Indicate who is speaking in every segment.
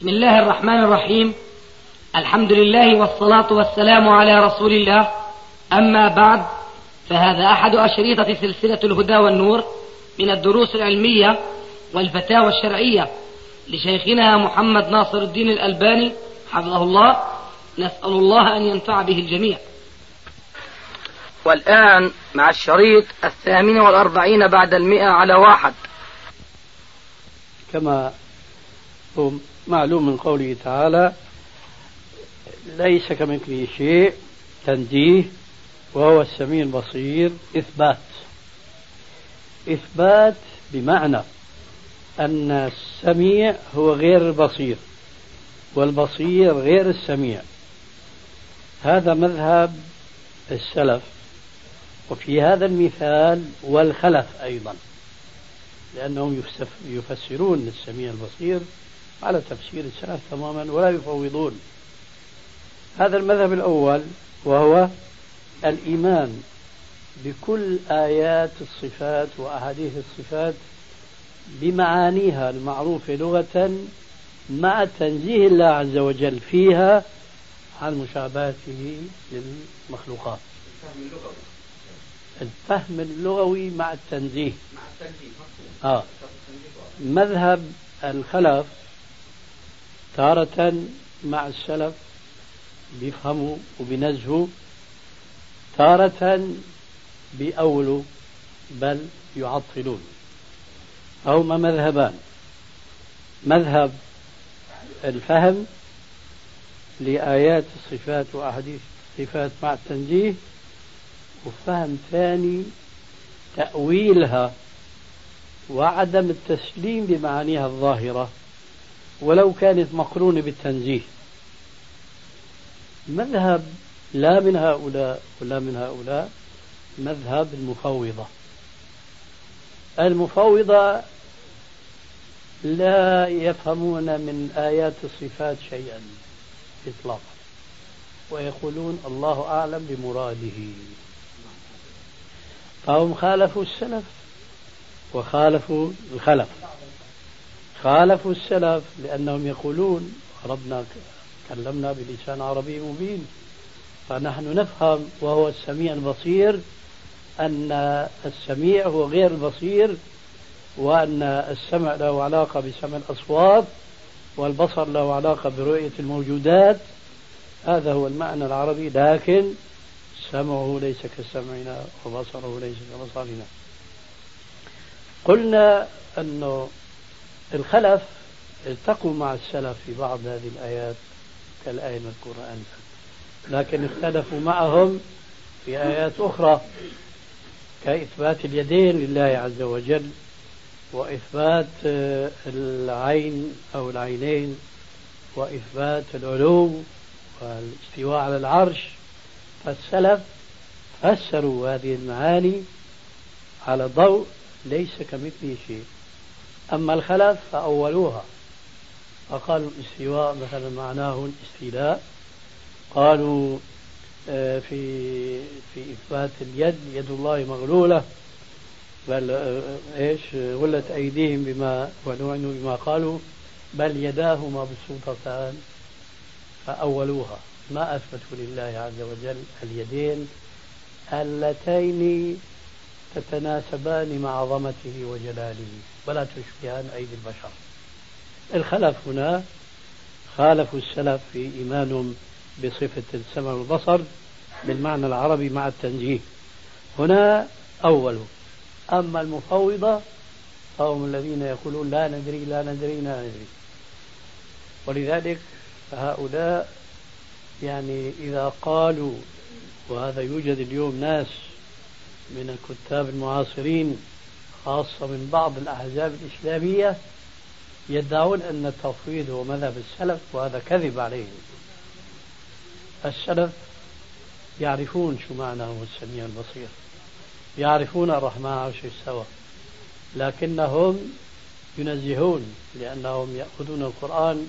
Speaker 1: بسم الله الرحمن الرحيم. الحمد لله والصلاة والسلام على رسول الله. أما بعد فهذا أحد أشريطة سلسلة الهدى والنور من الدروس العلمية والفتاوى الشرعية لشيخنا محمد ناصر الدين الألباني حفظه الله. نسأل الله أن ينفع به الجميع. والآن مع الشريط الثامن والأربعين بعد المئة على واحد.
Speaker 2: كما هو معلوم من قوله تعالى ليس كمثله شيء تنزيه وهو السميع البصير إثبات. إثبات بمعنى أن السميع هو غير البصير والبصير غير السميع. هذا مذهب السلف. وفي هذا المثال والخلف أيضا لأنهم يفسرون السميع البصير على تفسير السلف تماما ولا يفوضون. هذا المذهب الأول وهو الإيمان بكل آيات الصفات وأحاديث الصفات بمعانيها المعروفة لغة مع تنزيه الله عز وجل فيها عن مشابهته للمخلوقات. الفهم اللغوي مع التنزيه. مع التنزيه آه. مذهب الخلف تارة مع السلف بيفهموا وبينزهوا. تارة بيأولوا بل يعطلون. هما مذهبان. مذهب الفهم لآيات الصفات وأحاديث الصفات مع التنزيه وفهم ثاني تأويلها وعدم التسليم بمعانيها الظاهرة. ولو كانت مقرونة بالتنزيه. مذهب لا من هؤلاء ولا من هؤلاء مذهب المفوضة. المفوضة لا يفهمون من آيات الصفات شيئا إطلاقا ويقولون الله أعلم بمراده. فهم خالفوا السلف وخالفوا الخلف. خالفوا السلف لأنهم يقولون ربنا كلمنا بلسان عربي مبين. فنحن نفهم وهو السميع البصير أن السميع هو غير البصير وأن السمع له علاقة بسمع الأصوات والبصر له علاقة برؤية الموجودات. هذا هو المعنى العربي لكن سمعه ليس كسمعنا وبصره ليس كبصرنا. قلنا أنه الخلف التقوا مع السلف في بعض هذه الآيات كالآية المذكورة آنفا لكن اختلفوا معهم في آيات أخرى كإثبات اليدين لله عز وجل وإثبات العين أو العينين وإثبات العلو والاستواء على العرش. فالسلف فسروا هذه المعاني على ضوء ليس كمثله شيء. أما الخلف فأولوها. فقالوا الاستواء مثلا معناه الاستيلاء. قالوا آه، في في إثبات اليد يد الله مغلولة. بل آه، إيش؟ غلت أيديهم بما ولعنوا بما قالوا. بل يداه مبسوطتان فأولوها. ما أثبتوا لله عز وجل اليدين اللتين تتناسبان مع عظمته وجلاله ولا تشبهان أيدي البشر. الخلف هنا خالفوا السلف في إيمانهم بصفة السمع والبصر بالمعنى العربي مع التنزيه هنا أول أما المفوضة فهم الذين يقولون لا ندري لا ندري لا ندري. ولذلك هؤلاء يعني إذا قالوا وهذا يوجد اليوم ناس من الكتاب المعاصرين خاصة من بعض الأحزاب الإسلامية يدعون أن التفويض هو مذهب السلف وهذا كذب عليهم. السلف يعرفون شو معنى هو السميع البصير يعرفون الرحمن عرش استوى لكنهم ينزهون لأنهم يأخذون القرآن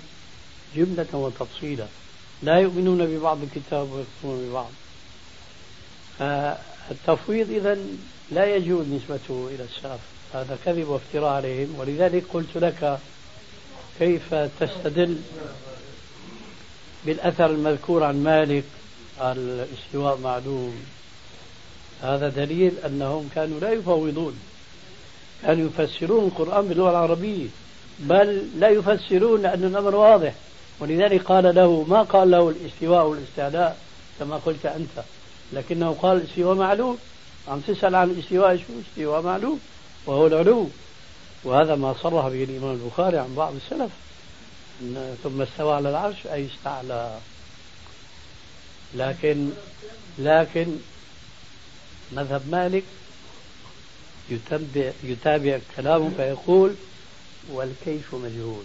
Speaker 2: جملة وتفصيلا لا يؤمنون ببعض الكتاب ويكفرون ببعض. التفويض إذا لا يجوز نسبته إلى السلف هذا كذب وافتراء عليهم. ولذلك قلت لك كيف تستدل بالأثر المذكور عن مالك الاستواء معلوم. هذا دليل أنهم كانوا لا يفوضون. كانوا يفسرون القرآن باللغة العربية بل لا يفسرون لأن الأمر واضح. ولذلك قال له ما قال له الاستواء والاستعلاء؟ كما قلت أنت. لكنه قال الاستواء معلوم عم تسأل عن الاستواء شو استواء معلوم وهو العلو. وهذا ما صرح به الإمام البخاري عن بعض السلف. ثم استوى على العرش أي استعلى. لكن لكن مذهب مالك يتبع يتابع كلامه فيقول والكيف مجهول.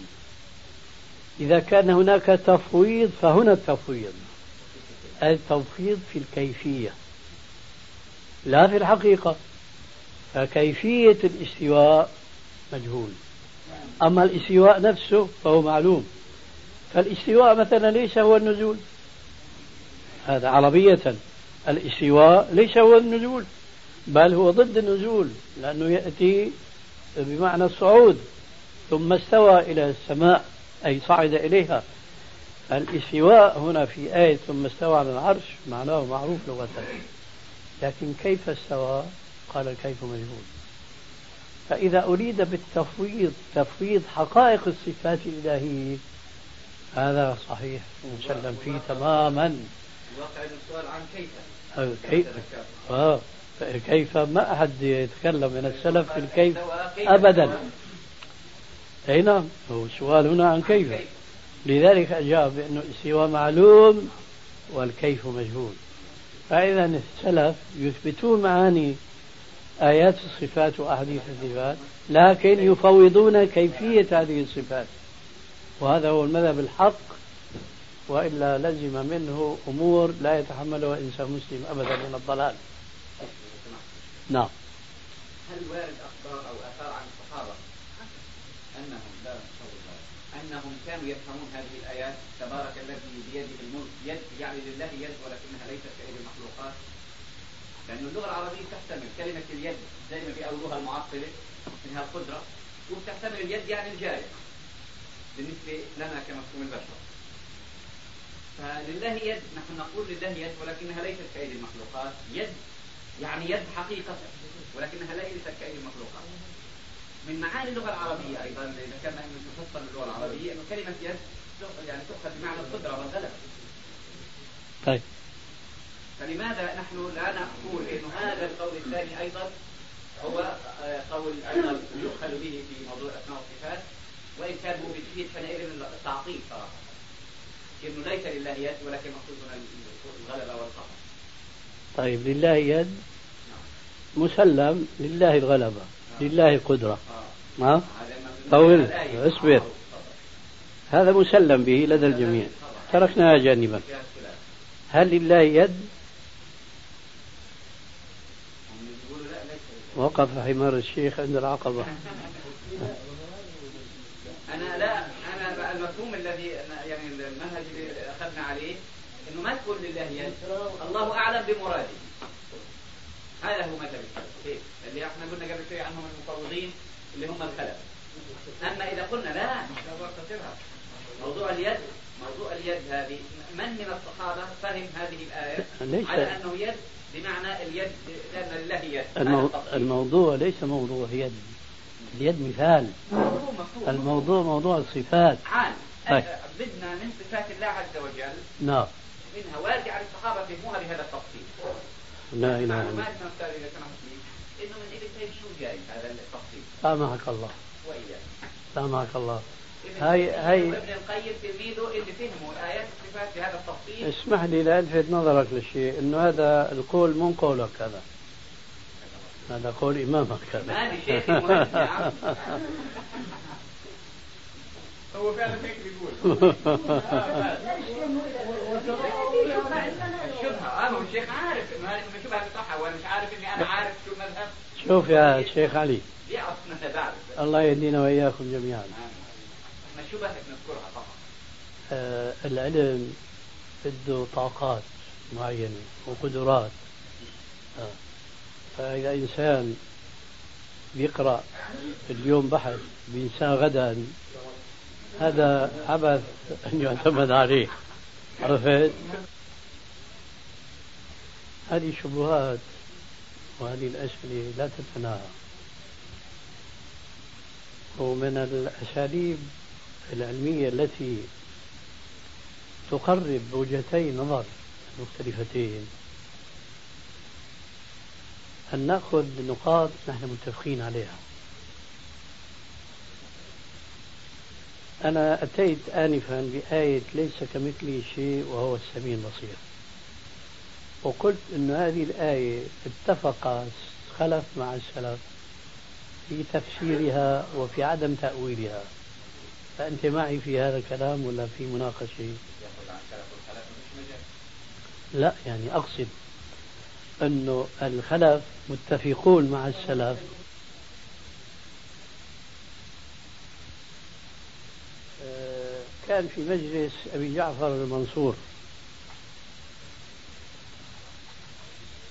Speaker 2: إذا كان هناك تفويض فهنا التفويض. التفويض في الكيفية. لا في الحقيقة فكيفية الاستواء مجهول. أما الاستواء نفسه فهو معلوم. فالاستواء مثلا ليس هو النزول. هذا عربية. الاستواء ليس هو النزول بل هو ضد النزول لأنه يأتي بمعنى الصعود ثم استوى إلى السماء أي صعد إليها. الاستواء هنا في آية ثم استوى على العرش معناه معروف لغة. لكن كيف استوى؟ قال الكيف مجهول. فإذا أريد بالتفويض تفويض حقائق الصفات الإلهية. هذا صحيح. مسلم فيه تماما.
Speaker 3: السؤال عن كيف؟
Speaker 2: كيف؟ آه. كيف؟ ما أحد يتكلم من السلف في الكيف. أبدا. أي نعم. هو السؤال هنا عن كيف. لذلك أجاب بأنه الاستواء معلوم والكيف مجهول. فإذا السلف يثبتون معاني آيات الصفات وأحاديث الصفات لكن يفوضون كيفية هذه الصفات. وهذا هو المذهب الحق وإلا لزم منه أمور لا يتحملها إنسان مسلم أبدا من الضلال. نعم.
Speaker 3: هل وارد أخبار أو آثار عن الصحابة أنهم لا أنهم كانوا يفهمون هذه الآيات تبارك الذي بيده الملك يد يعني لله يد ولكنها ليست كيد المخلوقات. لأن اللغة العربية تحتمل كلمة اليد زي ما بيقولوها المعطلة منها القدرة وتحتمل اليد يعني الجارح بالنسبة لنا كمفهوم البشر. فلله يد نحن نقول لله يد ولكنها ليست كأيدي المخلوقات. يد يعني يد حقيقة ولكنها ليست كأيدي المخلوقات. من معاني اللغة العربية أيضا إذا كان تفسر اللغة العربية أنه كلمة يد يعني تؤخذ بمعنى القدرة والغلبة
Speaker 2: طيب.
Speaker 3: فلماذا نحن لا نقول إنه هذا القول الثاني أيضا هو آه، قول أيضا يؤخذ به في موضوع أسماء والصفات وإن كان هو بيفيد حينئذ التعطيل صراحة. إنه ليس لله يد ولكن مقصودنا الغلبة والقهر.
Speaker 2: طيب لله يد مسلم لله الغلبة. لله آه. ها؟ طول اصبر. هذا مسلم به لدى الجميع. تركناها جانبا. هل لله يد؟ وقف حمار الشيخ عند العقبة.
Speaker 3: أنا لا أنا المفهوم الذي يعني المنهج اللي أخذنا عليه إنه ما تقول لله يد. الله أعلم بمراده. هذا هو السلف اللي إحنا قلنا قبل شوي عنهم المفوضين اللي هم الخلف. أما إذا قلنا لا موضوع اليد موضوع اليد هذه من من الصحابة فهم هذه الآية؟ على أنه يد بمعنى اليد لأن لله يد.
Speaker 2: المو... الموضوع ليس موضوع يد. اليد مثال. الموضوع موضوع الصفات
Speaker 3: عام طيب. بدنا من صفات الله عز وجل.
Speaker 2: نعم.
Speaker 3: منها وارد على الصحابة فهموها بهذا التفصيل.
Speaker 2: لا إله إلا
Speaker 3: الله. إنه من إبن تيمية شو جاي؟ هذا التفصيل
Speaker 2: سامحك الله.
Speaker 3: وإياك
Speaker 2: سامحك الله. هاي هاي
Speaker 3: إبن القيم تلميذه اللي فهموا الآيات والصفات بهذا التفصيل
Speaker 2: اسمح لي لالفت نظرك لشيء إنه هذا القول مو قولك هذا. هذا قول إمامك
Speaker 3: هذا. ما شيخ هو فعلا هيك بيقول. الشيخ عارف إنه هذه شبهه صح وأنا مش عارف إني أنا عارف شو المذهب
Speaker 2: شوف يا شيخ علي. الله يهدينا وإياكم جميعا.
Speaker 3: شبه نذكرها فقط؟
Speaker 2: آه العلم بده طاقات معينة وقدرات. آه. فإذا إنسان بيقرأ اليوم بحث بينساه غدا هذا عبث أن يعتمد عليه. عرفت؟ هذه شبهات وهذه الأسئلة لا تتناهى. ومن الأساليب العلمية التي تقرب وجهتي نظر مختلفتين أن نأخذ نقاط نحن متفقين عليها. أنا أتيت آنفا بآية ليس كمثله شيء وهو السميع البصير. وقلت أن هذه الآية اتفق خلف مع السلف في تفسيرها وفي عدم تأويلها. فأنت معي في هذا الكلام ولا في مناقشة؟ لا يعني أقصد أنه الخلف متفقون مع السلف. آه، كان في مجلس أبي جعفر المنصور.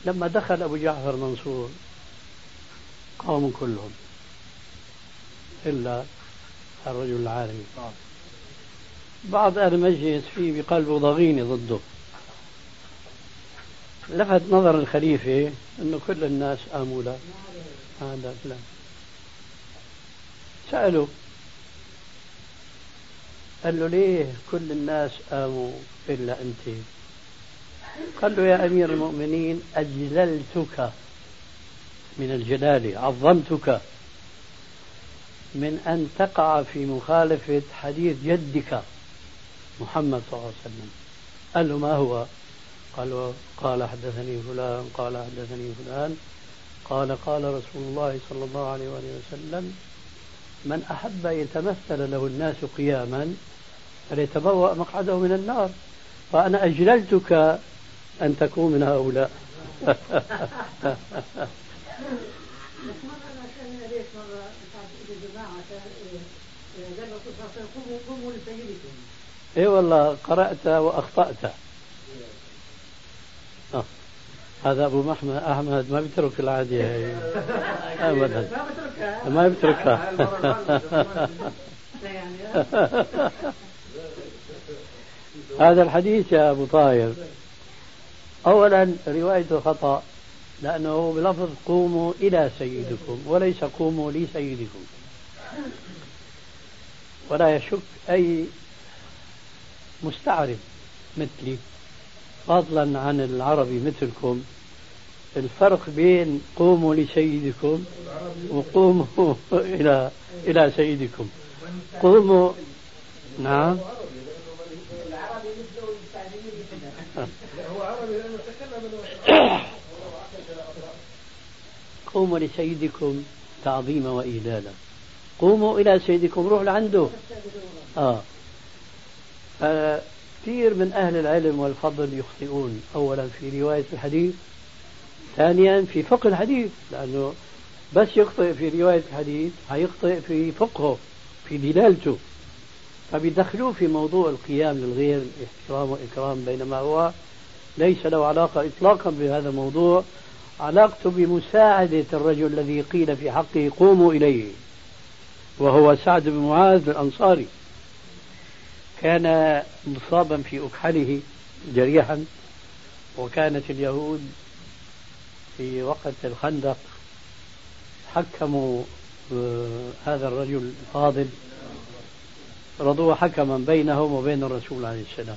Speaker 2: لما دخل أبو جعفر المنصور قاموا كلهم إلا الرجل العالمي بعض أهل المجلس فيه بقلبه ضغينة ضده. لفت نظر الخليفة أنه كل الناس آموا له. هذا لا سألوا. قال له ليه كل الناس آموا إلا أنت؟ قال له يا أمير المؤمنين أجللتك من الجلالة عظمتك من أن تقع في مخالفة حديث جدك محمد صلى الله عليه وسلم. قال له ما هو؟ قال قال حدثني فلان قال حدثني فلان قال قال رسول الله صلى الله عليه وسلم من أحب يتمثل له الناس قياما فليتبوأ مقعده من النار فأنا أجللتك أن تكون من هؤلاء. إي والله قرأت وأخطأت. آه. هذا أبو محمد أحمد ما بيترك العادية هي. أبدا. ما بيتركها. هذا الحديث يا أبو طاهر. أولا روايته خطأ لأنه بلفظ قوموا إلى سيدكم وليس قوموا لسيدكم. ولا يشك أي مستعرب مثلي فضلا عن العربي مثلكم. الفرق بين قوموا لسيدكم وقوموا إلى إلى سيدكم. قوموا نعم. قوموا لسيدكم تعظيما وإجلالا قوموا إلى سيدكم روح لعنده. آه. كثير من أهل العلم والفضل يخطئون. أولا في رواية الحديث ثانيا في فقه الحديث لأنه بس يخطئ في رواية الحديث هيخطئ في فقهه في دلالته. فبيدخلوه في موضوع القيام للغير احترام وإكرام بينما هو ليس له علاقة إطلاقا بهذا الموضوع. علاقته بمساعدة الرجل الذي قيل في حقه قوموا إليه وهو سعد بن معاذ الأنصاري. كان مصابا في أكحله جريحا وكانت اليهود في وقت الخندق حكموا آه، هذا الرجل الفاضل رضوه حكما بينهم وبين الرسول عليه السلام.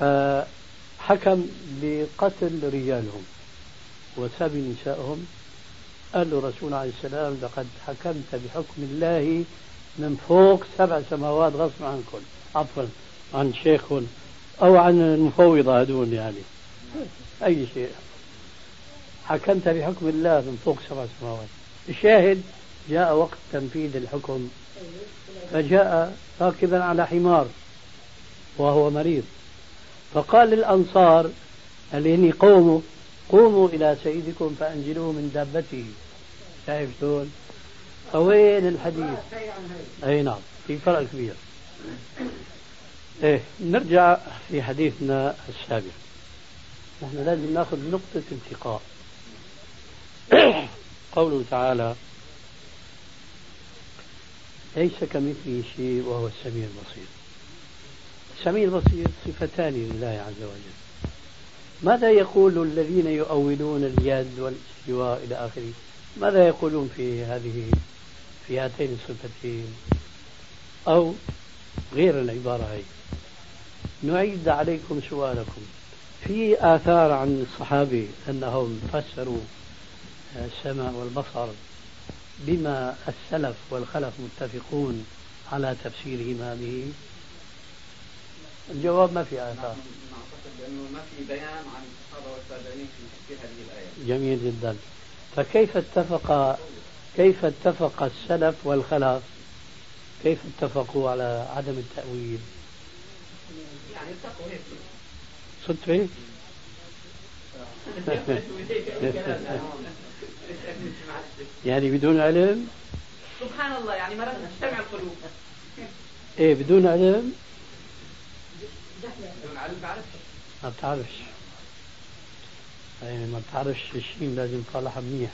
Speaker 2: فحكم بقتل رجالهم وسبي نسائهم. قال له الرسول عليه السلام لقد حكمت بحكم الله من فوق سبع سماوات غصب عنكم. عفوا عن شيخ أو عن المفوضة هدول يعني. أي شيء. حكمت بحكم الله من فوق سبع سماوات. الشاهد جاء وقت تنفيذ الحكم فجاء راكبا على حمار وهو مريض. فقال للأنصار الذين قوموا قوموا إلى سيدكم فأنزلوه من دابته. شايف شلون؟ وين الحديث؟ أي نعم في فرق كبير. إيه نرجع في حديثنا السابق. نحن لازم ناخذ نقطة التقاء قوله تعالى ليس كمثله شيء وهو السميع البصير. السميع البصير صفتان لله عز وجل. ماذا يقول الذين يؤولون اليد والاستواء إلى آخره؟ ماذا يقولون في هذه في هاتين الصفتين؟ أو غير العبارة هي نعيد عليكم سؤالكم. في آثار عن الصحابة أنهم فسروا السمع والبصر بما السلف والخلف متفقون على تفسيرهما به الجواب ما في آثار.
Speaker 3: لأنه ما في بيان عن الصحابة والتابعين في هذه الآية
Speaker 2: جميل جدا. فكيف اتفق كيف اتفق السلف والخلف كيف اتفقوا على عدم التأويل؟
Speaker 3: يعني اتقوا هيك
Speaker 2: صدفة يعني بدون علم؟
Speaker 3: سبحان الله يعني مرات تجتمع القلوب.
Speaker 2: إيه بدون علم؟ ما بتعرفش. يعني ما بتعرفش الشيء لازم تصلحها منيح.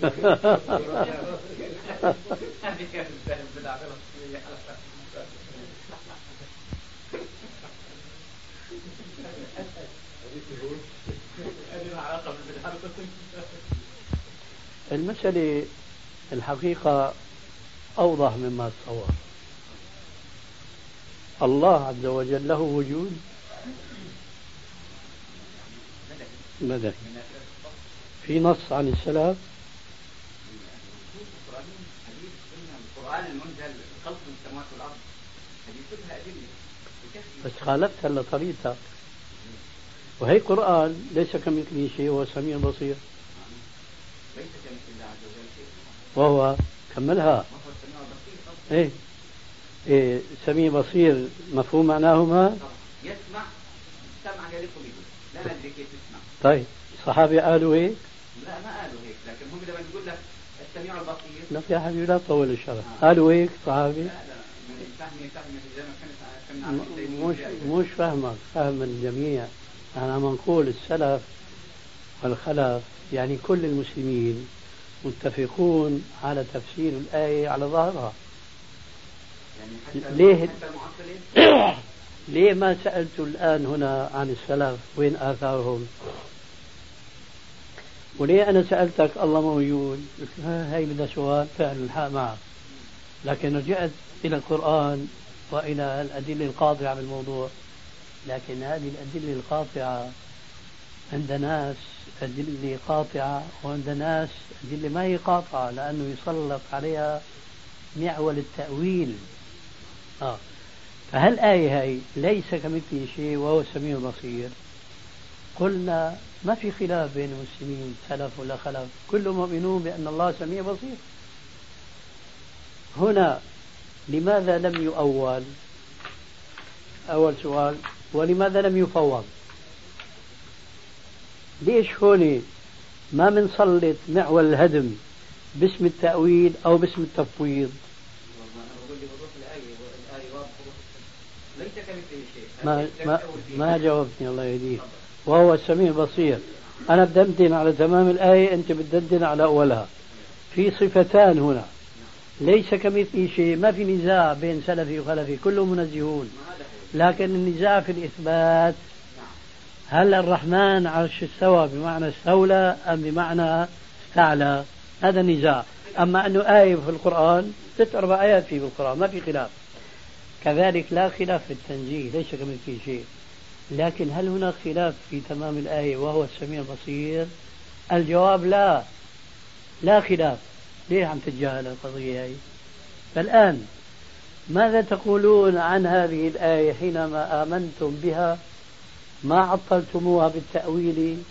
Speaker 2: المسألة الحقيقة أوضح مما تصور الله عز وجل له وجود. ماذا في نص عن السلف
Speaker 3: القرآن المنزل خلق السماوات والأرض هذه كلها أدلة
Speaker 2: بس خالفت هلا طريقتك وهي قرآن ليس كمثله شيء وهو السميع البصير
Speaker 3: ليس كمثل الله عز وجل شيء.
Speaker 2: وهو كملها. إيه؟ إيه سميع بصير مفهوم معناهما؟
Speaker 3: يسمع سمع يليق به لا ندري كيف يسمع.
Speaker 2: طيب الصحابة قالوا هيك
Speaker 3: لا ما قالوا هيك لكن هم لما يقول لك السميع البصير.
Speaker 2: لا يا حبيبي لا تطول الشرح. قالوا هيك صحابي؟
Speaker 3: لا لا من فهمي فهمي
Speaker 2: مش مش فهمك فهم الجميع. أنا عم نقول السلف والخلف يعني كل المسلمين متفقون على تفسير الآية على
Speaker 3: حتى
Speaker 2: ليه؟
Speaker 3: حتى المعطلين
Speaker 2: ليه ما سألت الآن هنا عن السلف وين آثارهم؟ وليه أنا سألتك؟ الله موجود قلت ها هي بدها سؤال فعل الحق معك. لكن رجعت إلى القرآن وإلى الأدلة القاطعة بالموضوع لكن هذه الأدلة القاطعة عند ناس أدلة قاطعة وعند ناس أدلة ما هي قاطعة لأنه يسلط عليها معول التأويل. آه. فهالآية هي ليس كمثله شيء وهو السميع البصير قلنا ما في خلاف بين المسلمين سلف ولا خلف كلهم مؤمنون بأن الله سميع بصير. هنا لماذا لم يؤول؟ أول سؤال ولماذا لم يفوض؟ ليش هون ما بنسلط معول الهدم باسم التأويل أو باسم التفويض
Speaker 3: والله أنا بقول لي بروح الايه والايه واضحه ليس كمثله شيء
Speaker 2: ما ما جاوبتني الله يهديك. وهو السميع البصير. أنا بدندن على تمام الآية أنت بتدندن على أولها. في صفتان هنا. ليس كمثله شيء ما في نزاع بين سلفي وخلفي كلهم منزهون. لكن النزاع في الإثبات. هل الرحمن عرش استوى بمعنى استولى أم بمعنى استعلى؟ هذا النزاع أما أنه آية في القرآن ست أربع آيات في القرآن ما في خلاف. كذلك لا خلاف في التنزيه ليس كمثله شيء. لكن هل هناك خلاف في تمام الآية وهو السميع البصير؟ الجواب لا. لا خلاف. ليه عم تتجاهل القضية هي؟ فالآن ماذا تقولون عن هذه الآية حينما آمنتم بها؟ ما عطلتموها بالتأويل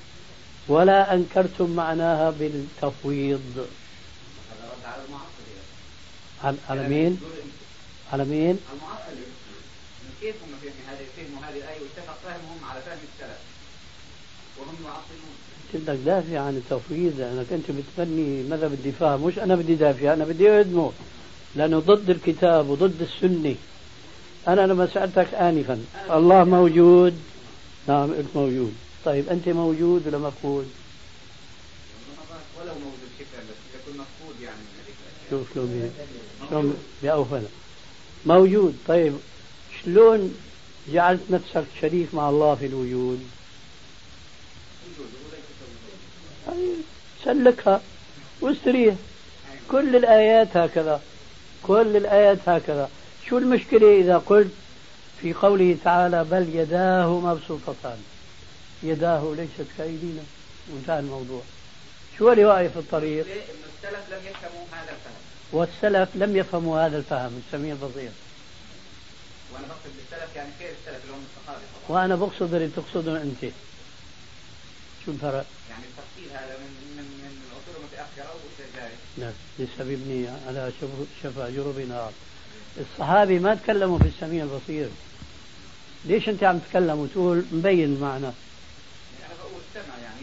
Speaker 2: ولا أنكرتم معناها بالتفويض.
Speaker 3: على
Speaker 2: مين؟ على مين؟
Speaker 3: كيف هم فهموا هذه فهموا هذه الايه واتفق فهمهم على فهم السلف وهم يعطلون
Speaker 2: لك دافع عن التفويض لأنك أنت بتبني مذهب الدفاع مش أنا بدي دافع أنا بدي أهدمه لأنه ضد الكتاب وضد السنة. أنا لما سألتك آنفا الله موجود؟ نعم قلت موجود. طيب أنت موجود ولا مفقود؟
Speaker 3: ولو موجود فكره بس
Speaker 2: شوف شلون شلون موجود. طيب شلون جعلت نفسك شريك مع الله في الوجود؟ سلكها واستريح. كل الآيات هكذا كل الآيات هكذا. شو المشكلة إذا قلت في قوله تعالى بل يداه مبسوطتان؟ يداه ليست كأيدينا. انتهى الموضوع. شو اللي في الطريق؟
Speaker 3: السلف لم يفهموا هذا الفهم
Speaker 2: والسلف لم يفهموا هذا الفهم السميع البصير.
Speaker 3: وأنا بقصد بالسلف يعني خير السلف اللي هم الصحابه
Speaker 2: وأنا بقصد اللي تقصده أنت. شو الفرق؟
Speaker 3: يعني التفصيل هذا من من من العصور المتأخرة والشجاري
Speaker 2: نعم لسه بيبني على شفا جرب نار. الصحابي ما تكلموا في السميع البصير. ليش أنت عم تتكلم وتقول مبين المعنى؟
Speaker 3: يعني أنا بقول سمع يعني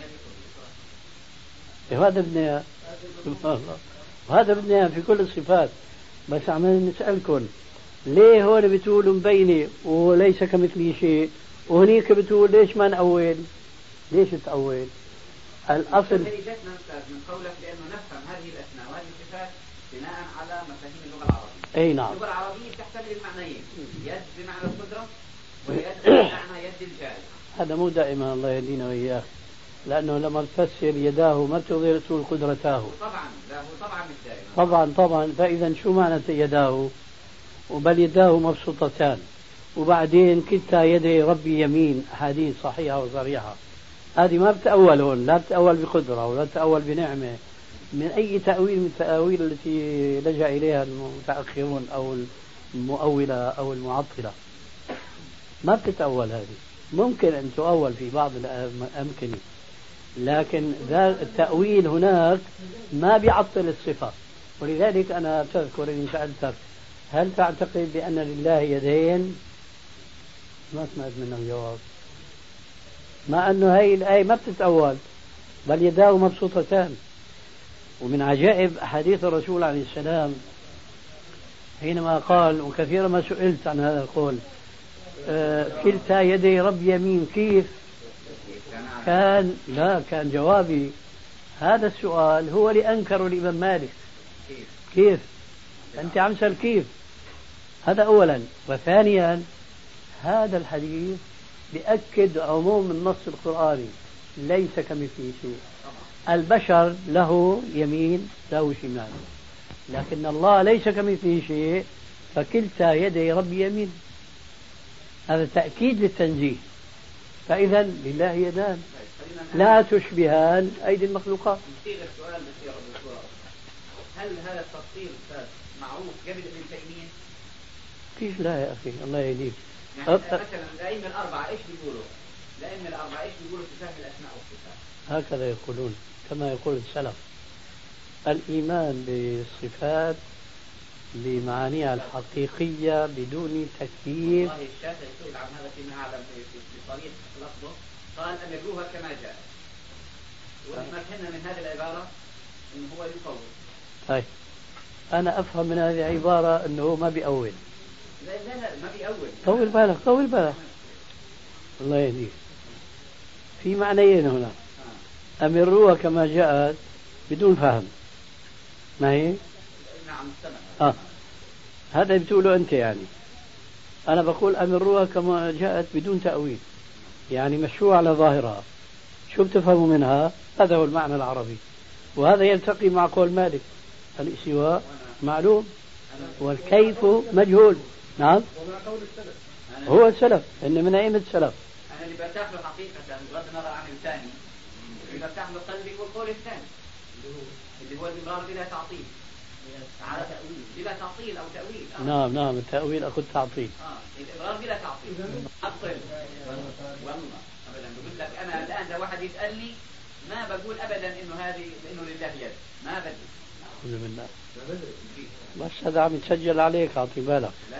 Speaker 2: هذا بدنا وهذا بدنا في كل الصفات. بس عم نسألكم ليه هون بتقولوا مبينة وليس كمثله شيء؟ وهنيك بتقول ليش ما نأول ليش تأول
Speaker 3: الأصل من قولك لأنه نفهم هذه الأسماء وهذه الصفات بناء على مفاهيم اللغة العربية.
Speaker 2: أي نعم.
Speaker 3: اللغة العربية تحتمل المعنيين يد بمعنى القدرة ويد بمعنى يد الجاري
Speaker 2: هذا مو دائما الله يهدينا وإياك لأنه لما تفسر يداه ما بتقدر تقول قدرتاه
Speaker 3: طبعا لا هو طبعا مش دائما
Speaker 2: طبعا طبعا. فإذا شو معنى يداه؟ وبل يداه مبسوطتان. وبعدين كلتا يدي ربي يمين. أحاديث صحيحة وصريحة. هذه ما بتأول هون. لا بتأول بقدرة ولا بتأول بنعمة. من أي تأويل من التأويل التي لجأ إليها المتأخرون أو المؤولة أو المعطلة؟ ما بتتأول هذه. ممكن أن تؤول في بعض الأمكنة لكن التأويل هناك ما بيعطل الصفة. ولذلك أنا تذكر إن سألتك هل تعتقد بأن لله يدين؟ ما سمعت منك جواب. مع أنه هي الآية ما بتتأول بل يداه مبسوطتان. ومن عجائب أحاديث الرسول عليه السلام حينما قال وكثيرا ما سئلت عن هذا القول آه كلتا يدي رب يمين كيف؟ كان لا كان جوابي هذا السؤال هو اللي أنكره الإمام مالك. كيف؟ أنت عم تسأل كيف؟ هذا أولا. وثانيا هذا الحديث بأكد عموم النص القرآني. ليس كمثله شيء. البشر له يمين له شمال. لكن الله ليس كمثله شيء فكلتا يدي ربي يمين. هذا تأكيد للتنزيه. فإذا لله يدان. لا تشبهان أيدي المخلوقات
Speaker 3: هل هذا التفصيل معروف قبل ابن تيمية؟
Speaker 2: كيف لا يا أخي؟ الله يهديك.
Speaker 3: يعني مثلا الأئمة الأربعة إيش بيقولوا؟ الأئمة الأربعة إيش بيقولوا في فهم الأسماء والصفات؟
Speaker 2: هكذا يقولون كما يقول السلف. الإيمان بالصفات بمعانيها الحقيقية بدون تكييف.
Speaker 3: والله الشافعي سئل عن هذا فيما أعلم في صريح لفظه. قال أمروها كما جاء. وما فهمنا من هذه العبارة أنه هو يفوض
Speaker 2: طيب. أنا أفهم من هذه العبارة أنه ما بيأول.
Speaker 3: لا لا لا ما بيأول.
Speaker 2: طول بالك طول بالك. الله يهديك. في معنيين هنا. آه. أمروها كما جاءت بدون فهم. ما هي؟
Speaker 3: نعم
Speaker 2: آه. هذا بتقوله أنت يعني. أنا بقول أمروها كما جاءت بدون تأويل. يعني مشروع على ظاهرها. شو بتفهموا منها؟ هذا هو المعنى العربي. وهذا يلتقي مع قول مالك. الاستواء معلوم. والكيف مجهول. نعم. هو السلف. إن من أئمة السلف.
Speaker 3: أنا اللي برتاح له حقيقة بغض النظر عن الثاني اللي برتاح له قلبي هو القول الثاني. اللي هو الإمرار بلا تعطيل. على تأويل. بلا تعطيل أو تأويل.
Speaker 2: آه. نعم نعم. التأويل أخذ تعطيل.
Speaker 3: آه الإمرار بلا تعطيل والله أبدا بقول لك أنا واحد يسألني ما بقول أبدا إنه هذه إنه لله يد ما بدي.
Speaker 2: أعوذ بالله بس هذا عم يتسجل عليك أعطي بالك.
Speaker 3: لا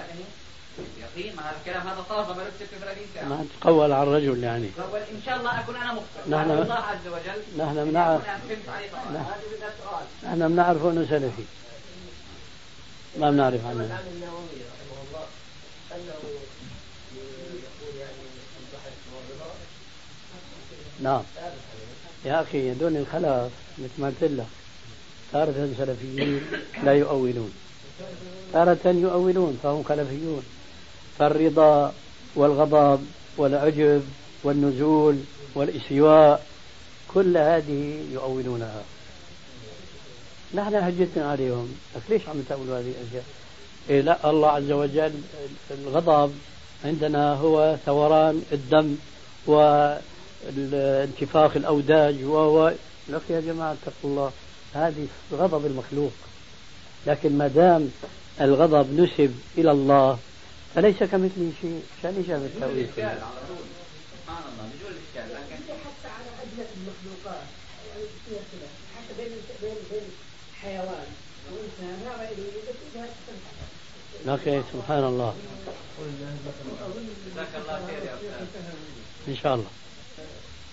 Speaker 3: يقين ما الكلام هذا طاف ما في
Speaker 2: ما تقول على الرجل يعني.
Speaker 3: إن شاء الله أكون أنا مخطئ.
Speaker 2: نحن
Speaker 3: الله عز وجل.
Speaker 2: نحن بنعرف نحن بنعرف أنه سلفي. ما بنعرف عنه. نعم. يا أخي هذول الخلف مثل ما قلت لك تارة سلفيين لا يؤولون. تارة يؤولون فهم خلفيون. فالرضا والغضب والعجب والنزول والاستواء كل هذه يؤولونها. نحن هجتنا عليهم. ليش عم تقولوا هذه الأشياء؟ إيه لا الله عز وجل الغضب عندنا هو ثوران الدم وانتفاخ الاوداج وهو لك يا جماعة اتقوا الله هذه غضب المخلوق. لكن ما دام الغضب نسب إلى الله فليس كمثله شيء. شأن إيش هذا التاويل
Speaker 3: سبحان الله بدون الإشكال لكن
Speaker 4: حتى على ادنى المخلوقات. حتى بين بين بين حيوان وإنسان ما
Speaker 2: لكن سبحان الله.
Speaker 3: جزاك الله خير يا أستاذ.
Speaker 2: إن شاء الله.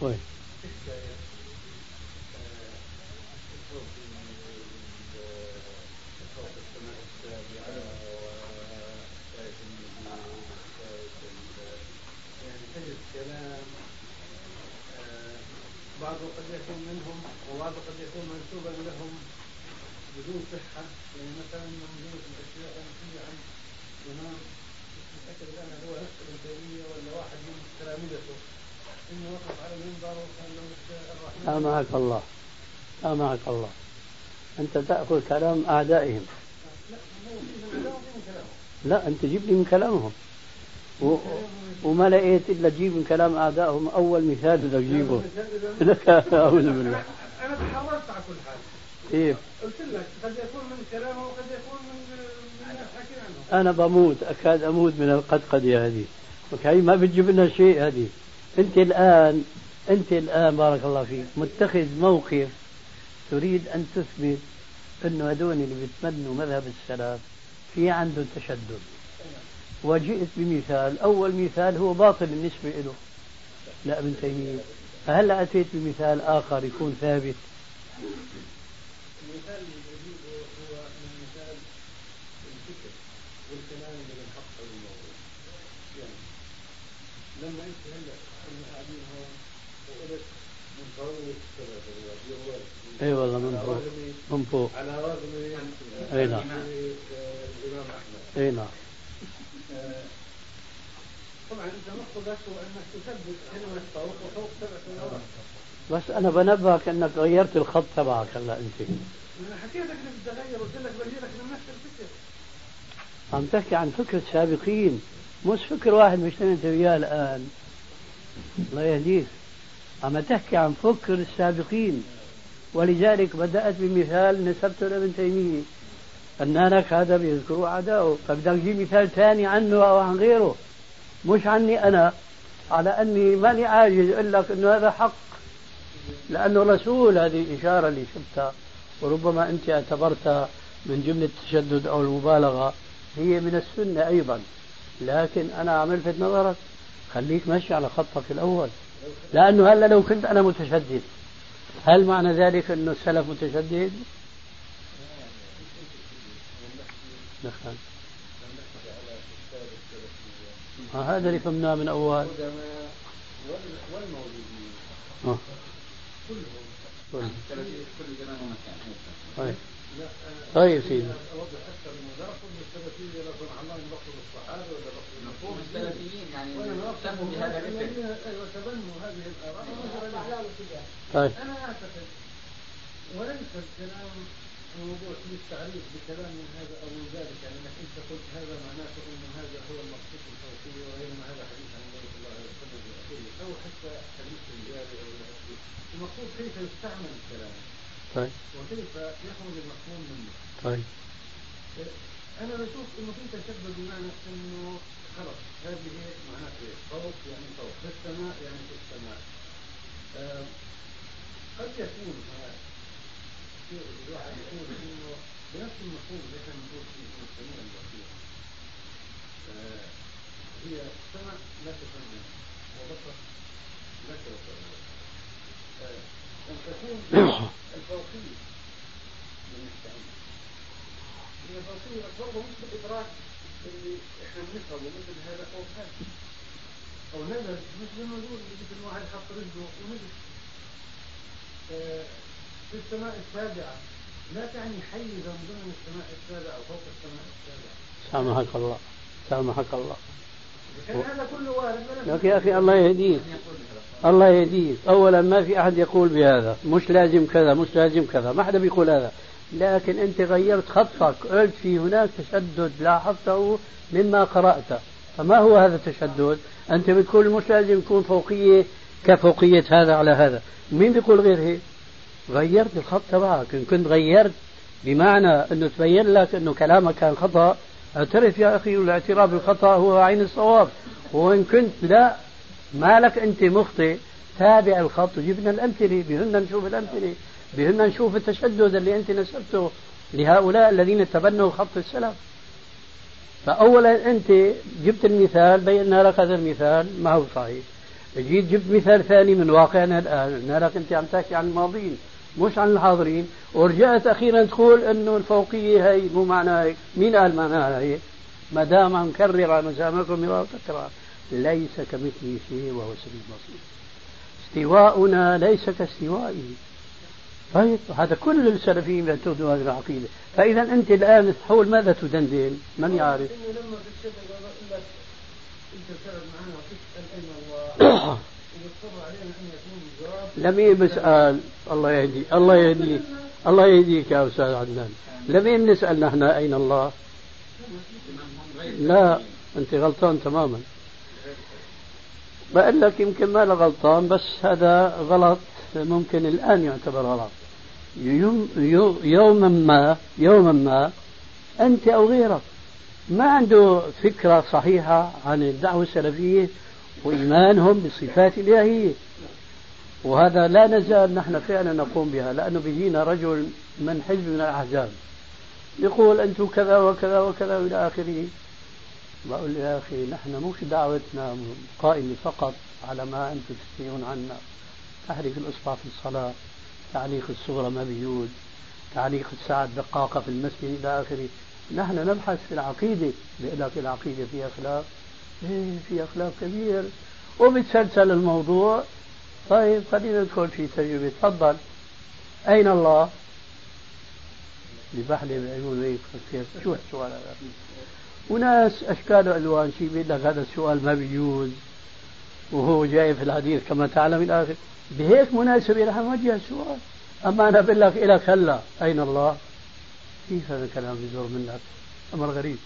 Speaker 2: وين؟
Speaker 5: بعضه قد يكون منهم وبعضه قد يكون منسوبا لهم بدون صحة يعني مثلا جملة الأشياء المنسوبة عن إمام متأكد الآن هو نفس ابن تيمية ولا واحد من تلامذته إنه وقف على المنبر وكان له الرحمن
Speaker 2: سامحك الله. سامحك الله. أنت تأخذ كلام أعدائهم لا أنت جيب لي من كلامهم. و... وما لقيت إلا تجيب من كلام أعدائهم أول مثال بدك تجيبه. لك. أعوذ بالله.
Speaker 5: أنا تحررت على كل حال.
Speaker 2: كيف؟
Speaker 5: قلت لك قد يكون من كلامه وقد يكون من من حكي عنه.
Speaker 2: أنا بموت. أكاد أموت من القدقدة هذه. هي ما بتجيب لنا شيء هذه. أنت الآن أنت الآن بارك الله فيك متخذ موقف تريد أن تثبت أنه هذول اللي بيتمنوا مذهب السلف في عنده تشدد. وجئت بمثال أول مثال هو باطل بالنسبة له لا ابن تيمية. فهلأ أتيت بمثال آخر يكون ثابت
Speaker 5: المثال اللي بجيبه هو من مثال الفكر والكلام اللي بنحط على الموضوع يعني لما انت هلا كنا قاعدين هون وقلت من قوله السبب الرياضي
Speaker 2: إي والله من فوق من فوق.
Speaker 5: على رغم
Speaker 2: إي نعم.
Speaker 5: الإمام أحمد.
Speaker 2: إي نعم.
Speaker 5: طبعا انت مقصدك هو أنك تثبت كلمه فوق وفوق سبع سنوات
Speaker 2: بس أنا بنبهك أنك غيرت الخط تبعك هلا أنت.
Speaker 5: أنا حكيت لك إنك تغير قلت لك بجي لك من نفس الفكر.
Speaker 2: عم تحكي عن فكر السابقين مش فكر واحد مش انت وياه الآن. الله يهديك. عم تحكي عن فكر السابقين. ولذلك بدأت بمثال نسبته لابن تيمية. فنانك هذا بيذكروا أعداؤه فبدك تجيب مثال ثاني عنه أو عن غيره. مش عني أنا. على أني ماني عاجز أقول لك أنه هذا حق. لأنه رسول هذه الإشارة اللي شفتها. وربما أنت اعتبرتها من جملة التشدد أو المبالغة. هي من السنة أيضا. لكن أنا عملت نظرك. خليك ماشي على خطك الأول. لأنه هلا لو كنت أنا متشدد. هل معنى ذلك أنه السلف متشدد؟ نعم هذا اللي فهمناه من أول آه.
Speaker 5: كلهم
Speaker 3: ومكان
Speaker 2: طيب طيب سيدي
Speaker 5: اوضح أكثر من ذلك ان السلفيه لا صنع الله نقصد الصحابه ولا نقصد
Speaker 3: مفهوم السلفيين يعني
Speaker 5: وأنا
Speaker 3: سموا بهذا الاسم
Speaker 5: وتبنوا هذه الاراء
Speaker 2: طيب
Speaker 5: أنا أعتقد وليس الكلام موضوع في التعريف بكلام من هذا أو من ذلك يعني إنك أنت قلت هذا معناته أن هذا هو المقصود الفوقيه وبينما هذا حديث عن النبي صلى الله عليه وسلم أو حتى حديث الرجال أو الأخير. المقصود كيف يستعمل الكلام؟
Speaker 2: طيب.
Speaker 5: وكيف يخرج المفهوم منه؟
Speaker 2: طيب.
Speaker 5: أنا بشوف إنه في تشبه بمعنى إنه خلص هذه معناته إيه؟ فوق يعني فوق في السماء يعني في السماء. آه، قد يكون الواحد يقول إنه بنفس المفهوم اللي إحنا بنقول فيه السميع البصير. آه، هي سمع لا تفهم وبصر لا تفهم أن تكون الفوقية من التعليم هي الفوقية برضه مش بالإدراك اللي إحنا بنفهمه مثل هذا أو هذا أو نزل مثل ما نقول مثل واحد حط رجله ونزل في السماء السابعة لا تعني حيزا ضمن السماء السابعة أو فوق السماء السابعة
Speaker 2: سامحك الله. سامحك الله
Speaker 5: هذا كله وارد
Speaker 2: لك يا أخي الله يهديك الله يهديك أولا ما في أحد يقول بهذا مش لازم كذا مش لازم كذا ما حدا بيقول هذا لكن أنت غيرت خطك قلت في هناك تشدد لاحظته مما قرأت فما هو هذا التشدد؟ أنت بتقول مش لازم يكون فوقية كفوقية هذا على هذا. مين بيقول غير هيك غيرت الخط تبعك. إن كنت غيرت بمعنى أنه تبين لك أنه كلامك كان خطأ. اعترف يا أخي والاعتراف بالخطأ هو عين الصواب. وإن كنت لا مالك أنت مخطئ. تابع الخط وجبنا الأمثلة بهن نشوف الأمثلة. بهن نشوف التشدد اللي أنت نسبته لهؤلاء الذين تبنوا خط السلف فأولا أنت جبت المثال بينا لك هذا المثال ما هو صحيح. جيت جبت مثال ثاني من واقعنا الآن. لك أنت عم تحكي عن الماضيين مش عن الحاضرين. ورجعت أخيرا تقول أنه الفوقية هي مو معناها. هيك مين قال معناها هيك ما دام عم كرر على مسامعكم مرارا ليس كمثله شيء وهو السميع البصير استواؤنا ليس كاستوائه طيب هذا كل السلفيين بيعتقدوا هذه العقيدة. فإذا أنت الآن حول ماذا تدندن؟ من يعرف؟
Speaker 5: لما أنت معنا وتسأل أين الله
Speaker 2: لمين بسأل الله يهدي الله يهديك الله يهديك يا أستاذ عدنان. لمين بنسأل نحن أين الله؟ لا أنت غلطان تماما. بقول لك يمكن ما غلطان بس هذا غلط. ممكن الآن يعتبر غلط. يوم يوما ما يوما ما أنت أو غيرك. ما عنده فكرة صحيحة عن الدعوة السلفية وإيمانهم بالصفات الإلهية. وهذا لا نزال نحن فعلا نقوم بها لأنه بيجينا رجل من حزب من الأحزاب. يقول أنتم كذا وكذا وكذا إلى آخره. بقول يا أخي نحن مش دعوتنا قائمة فقط على ما أنتم تسمعون عنا. تحريك الإصبع في الصلاة تعليق الصغرى ما بيجوز تعليق الساعة دقاقة في المسجد إلى آخره. نحن نبحث في العقيدة بيقول لك العقيدة فيها خلاف إيه في خلاف كبير. وبتسلسل الموضوع. طيب خلينا ندخل في تجربة. تفضل. أين الله؟ ببحلة بعيون هيك كيف شو السؤال هذا؟ وناس أشكال وألوان شيء بيقول لك هذا السؤال ما بيجوز وهو جاي في الحديث كما تعلم إلى آخره. بهيك مناسبة رح نوجه السؤال أما أنا بقول لك إلك هلا أين الله؟ كيف هذا الكلام بيزور منك؟ أمر غريب.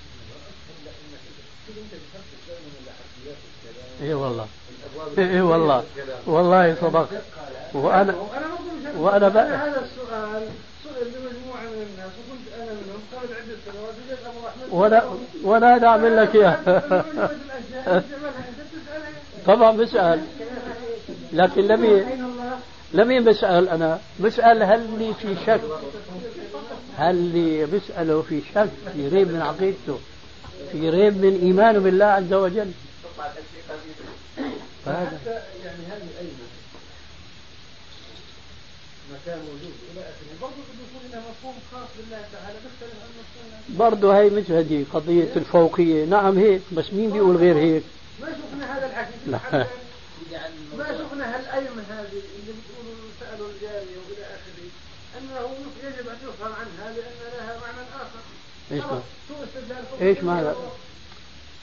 Speaker 2: اي والله. اي والله. والله صدق. وأنا وأنا بقى
Speaker 5: هذا السؤال سئل لمجموعه من الناس وكنت أنا منهم قبل عده سنوات وجدت ابو احمد
Speaker 2: ولا ولا أنا اعمل لك اياه طبعا بسأل. لكن لم لم بسال أنا. بسأل هل لي في شك؟ هل لي بساله في شك؟ في ريب من عقيدته. في ريب من إيمانه بالله عز وجل.
Speaker 5: فهذا. يعني هذه أين مكان إلى آخره برضه لها مفهوم خاص بالله تعالى بيختلف عن مفهوم
Speaker 2: برضه هي مش هذه قضية الفوقية. نعم هيك بس مين بيقول غير هيك؟
Speaker 5: ما شفنا هذا الحكي لا. ما شفنا هالأيمن هذه اللي بتقولوا سألوا الجارية وإلى آخره أنه يجب أن يفهم عنها لأن لها معنى آخر
Speaker 2: إيش معنى؟ إيش معنى؟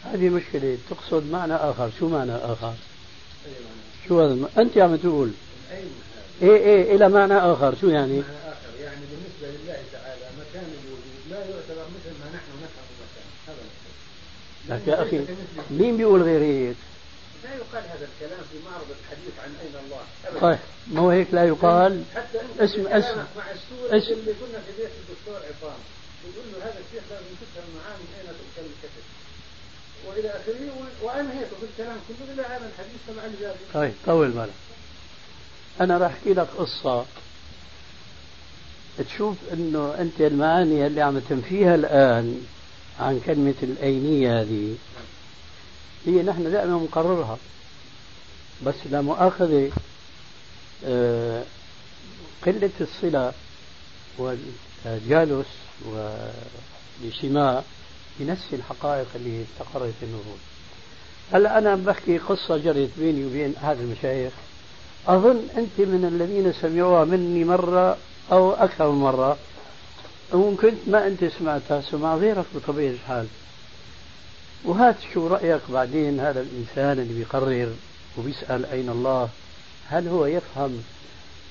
Speaker 2: هذه مشكلة تقصد معنى آخر شو معنى آخر؟ شو هذا أنت عم تقول إيه إيه إلى معنى آخر شو يعني؟
Speaker 5: معنى آخر يعني بالنسبة لله تعالى مكان الوجود لا يعتبر مثل ما نحن نفهم المكان هذا
Speaker 2: لك يا أخي مين بيقول غير هيك؟
Speaker 5: لا يقال هذا الكلام في معرض الحديث عن أين الله.
Speaker 2: طيب ما هو هيك لا يقال؟
Speaker 5: حتى
Speaker 2: اسم اسم
Speaker 5: مع السورة اللي كنا في بيت الدكتور عصام يقول له هذا الشيخ لازم تفهم معاه من أين تؤكل الكتب وإلى آخره وانهيت بالكلام كله إلى هذا الحديث تبع الجابر.
Speaker 2: طيب طول بالك أنا راح أحكي لك قصة. تشوف أنه أنت المعاني اللي عم تنفيها الآن عن كلمة الأينية هذه. هي نحن دائما نقررها. بس لا مؤاخذة آه، قلة الصلة والجالس والاجتماع ينسي الحقائق اللي استقرت في النفوس. هلا أنا بحكي قصة جرت بيني وبين احد المشايخ. أظن أنت من الذين سمعوها مني مرة أو أكثر من مرة. وممكن ما أنت سمعتها سمع غيرك بطبيعة الحال. وهات شو رأيك بعدين هذا الإنسان اللي بيقرر وبيسأل أين الله؟ هل هو يفهم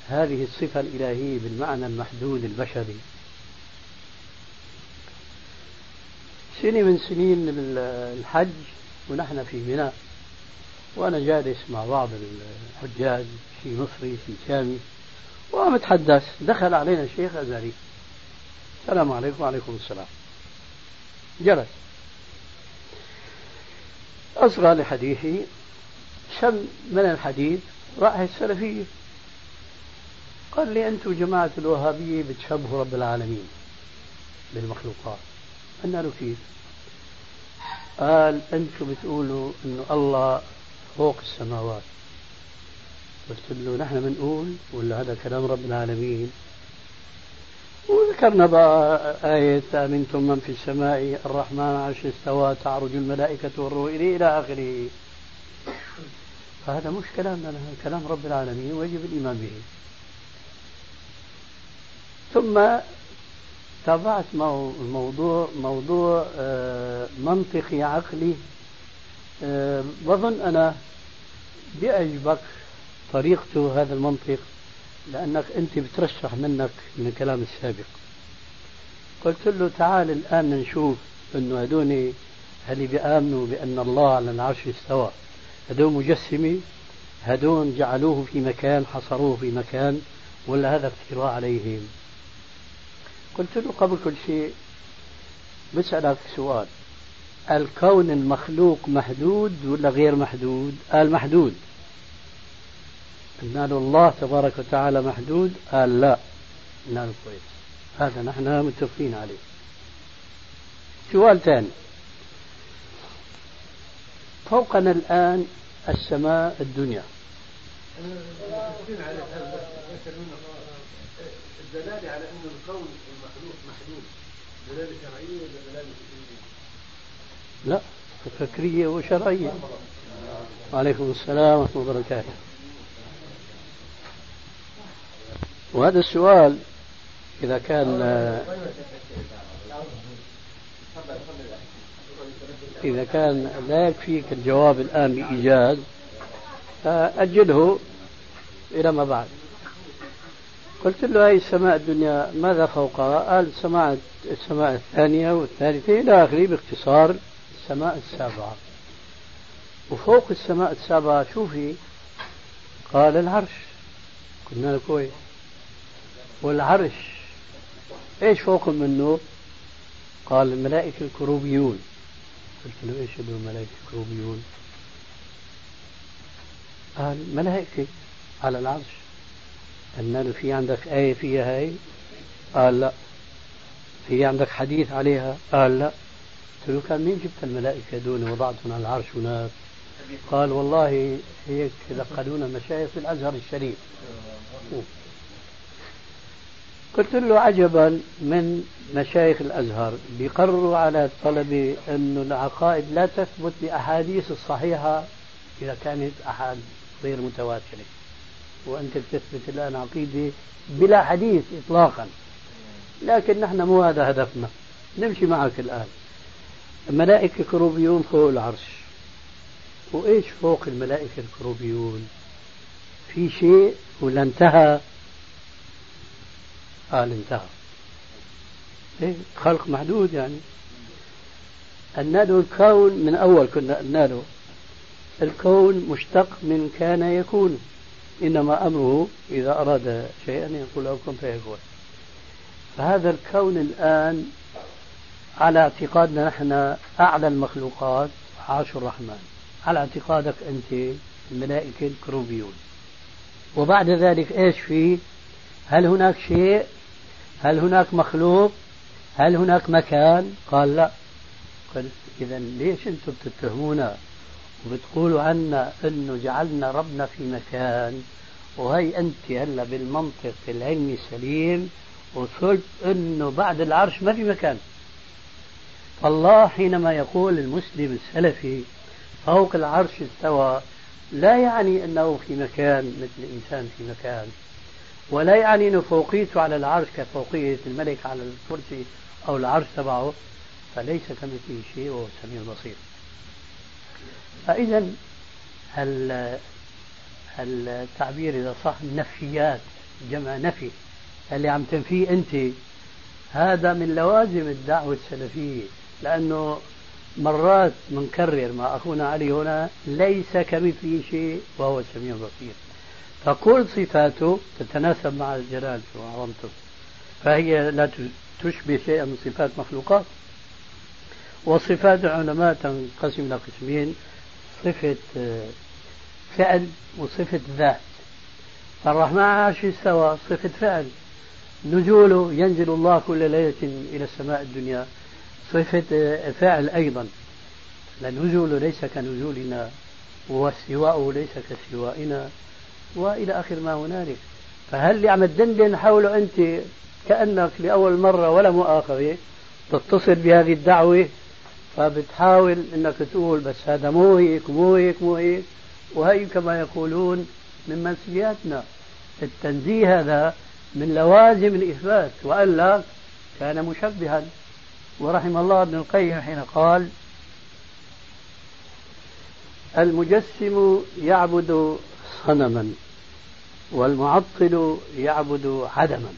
Speaker 2: هذه الصفة الإلهية بالمعنى المحدود البشري؟ سنة من سنين الحج ونحن في منى وأنا جالس مع بعض الحجاج في مصري في شامي وعم اتحدث دخل علينا الشيخ أزاري السلام عليكم وعليكم السلام. جلس. أصغى لحديثي شم من الحديث رائحة السلفية. قال لي أنتم جماعة الوهابية بتشبهوا رب العالمين بالمخلوقات. قلنا له كيف؟ قال أنتم بتقولوا أنه الله فوق السماوات. قلت له نحن بنقول ولا هذا كلام رب العالمين؟ وذكرنا بقى آية أمنتم من في السماء الرحمن عرش استوى تعرج الملائكة والروح إليه إلى آخره. فهذا مش كلامنا كلام رب العالمين ويجب الإيمان به. ثم تابعت موضوع موضوع آه، منطقي عقلي. آه، بظن أنا بيعجبك طريقته هذا المنطق. لأنك أنت بترشح منك من الكلام السابق. قلت له تعال الآن نشوف أنه هدول هل بيآمنوا بأن الله على العرش استوى. هدول مجسمة هدول جعلوه في مكان حصروه في مكان ولا هذا افتراء عليهم. قلت له قبل كل شيء بسألك سؤال. الكون المخلوق محدود ولا غير محدود؟ قال محدود. قلنا له الله تبارك وتعالى محدود؟ قال لا. قلنا له كويس. هذا نحن متفقين عليه. سؤال ثاني. فوقنا الآن السماء الدنيا. الدلالة على أن الكون المخلوق محدود دلالة شرعية ولا دلالة فكرية؟ لا فكرية وشرعية. وعليكم السلام ورحمة الله وبركاته. وهذا السؤال إذا كان إذا كان لا يكفيك الجواب الآن بإيجاز فأجله إلى ما بعد قلت له هاي السماء الدنيا ماذا فوقها؟ قال السماء السماء الثانية والثالثة إلى آخره باختصار السماء السابعة وفوق السماء السابعة شو في؟ قال العرش قلنا له كويس والعرش إيش فوق منه؟ قال الملائكة الكروبيون. قلت له إيش هدول الملائكة الكروبيون؟ قال ملائكة على العرش. قلنا له في عندك آية فيها هاي؟ قال لا. في عندك حديث عليها؟ قال لا. قلت له كان مين جبت الملائكة دون وضعتهم على العرش هناك؟ قال والله هيك لقنونا مشايخ في الأزهر الشريف. قلت له عجبا من مشايخ الأزهر بيقرروا على الطلبة أن العقائد لا تثبت بأحاديث الصحيحة إذا كانت أحاد غير متواترة. وأنت بتثبت الآن عقيدة بلا حديث إطلاقا. لكن نحن مو هذا هدفنا. نمشي معك الآن. الملائكة كروبيون فوق العرش. وإيش فوق الملائكة الكروبيون؟ في شيء ولا انتهى قال انتهى إيه خلق محدود يعني. قلنا له الكون من أول كنا قلنا له الكون مشتق من كان يكون. إنما أمره إذا أراد شيئا يقول له كن فيكون. فهذا الكون الآن على اعتقادنا نحن أعلى المخلوقات عاش الرحمن. على اعتقادك أنت الملائكة الكروبيون. وبعد ذلك إيش في؟ هل هناك شيء هل هناك مخلوق؟ هل هناك مكان؟ قال لا. قلت إذا ليش أنتم بتتهمونا وبتقولوا عنا أنه جعلنا ربنا في مكان؟ وهي أنت هلا بالمنطق العلمي السليم وصلت أنه بعد العرش ما في مكان. فالله حينما يقول المسلم السلفي فوق العرش استوى لا يعني أنه في مكان مثل الإنسان في مكان. ولا يعني أنه فوقيته على العرش كفوقية الملك على الكرسي أو العرش تبعه فليس كمثله شيء وهو السميع البصير. فإذا التعبير إذا صح نفيات جمع نفي اللي عم تنفيه أنت؟ هذا من لوازم الدعوة السلفية لأنه مرات منكرر مع أخونا علي هنا ليس كمثله شيء وهو السميع البصير. فكل صفاته تتناسب مع الجلال وعظمته فهي لا تشبه شيئا من صفات مخلوقات. وصفات العلماء تنقسم إلى قسمين صفة آه، فعل وصفة ذات. فالرحمن عرش استوى صفة فعل. نزوله ينزل الله كل ليلة إلى السماء الدنيا. صفة آه، فعل أيضا. نزوله ليس كنزولنا واستواءه ليس كاستوائنا وإلى آخر ما هنالك. فهل اللي عم تدندن حوله أنت كأنك لأول مرة ولا مؤاخذة تتصل بهذه الدعوة؟ فبتحاول إنك تقول بس هذا مو هيك مو هيك مو هيك. وهي كما يقولون من مسؤولياتنا التنزيه هذا من لوازم الإثبات وإلا كان مشبها. ورحم الله ابن القيم حين قال المجسم يعبد صنما والمعطل يعبد عدما.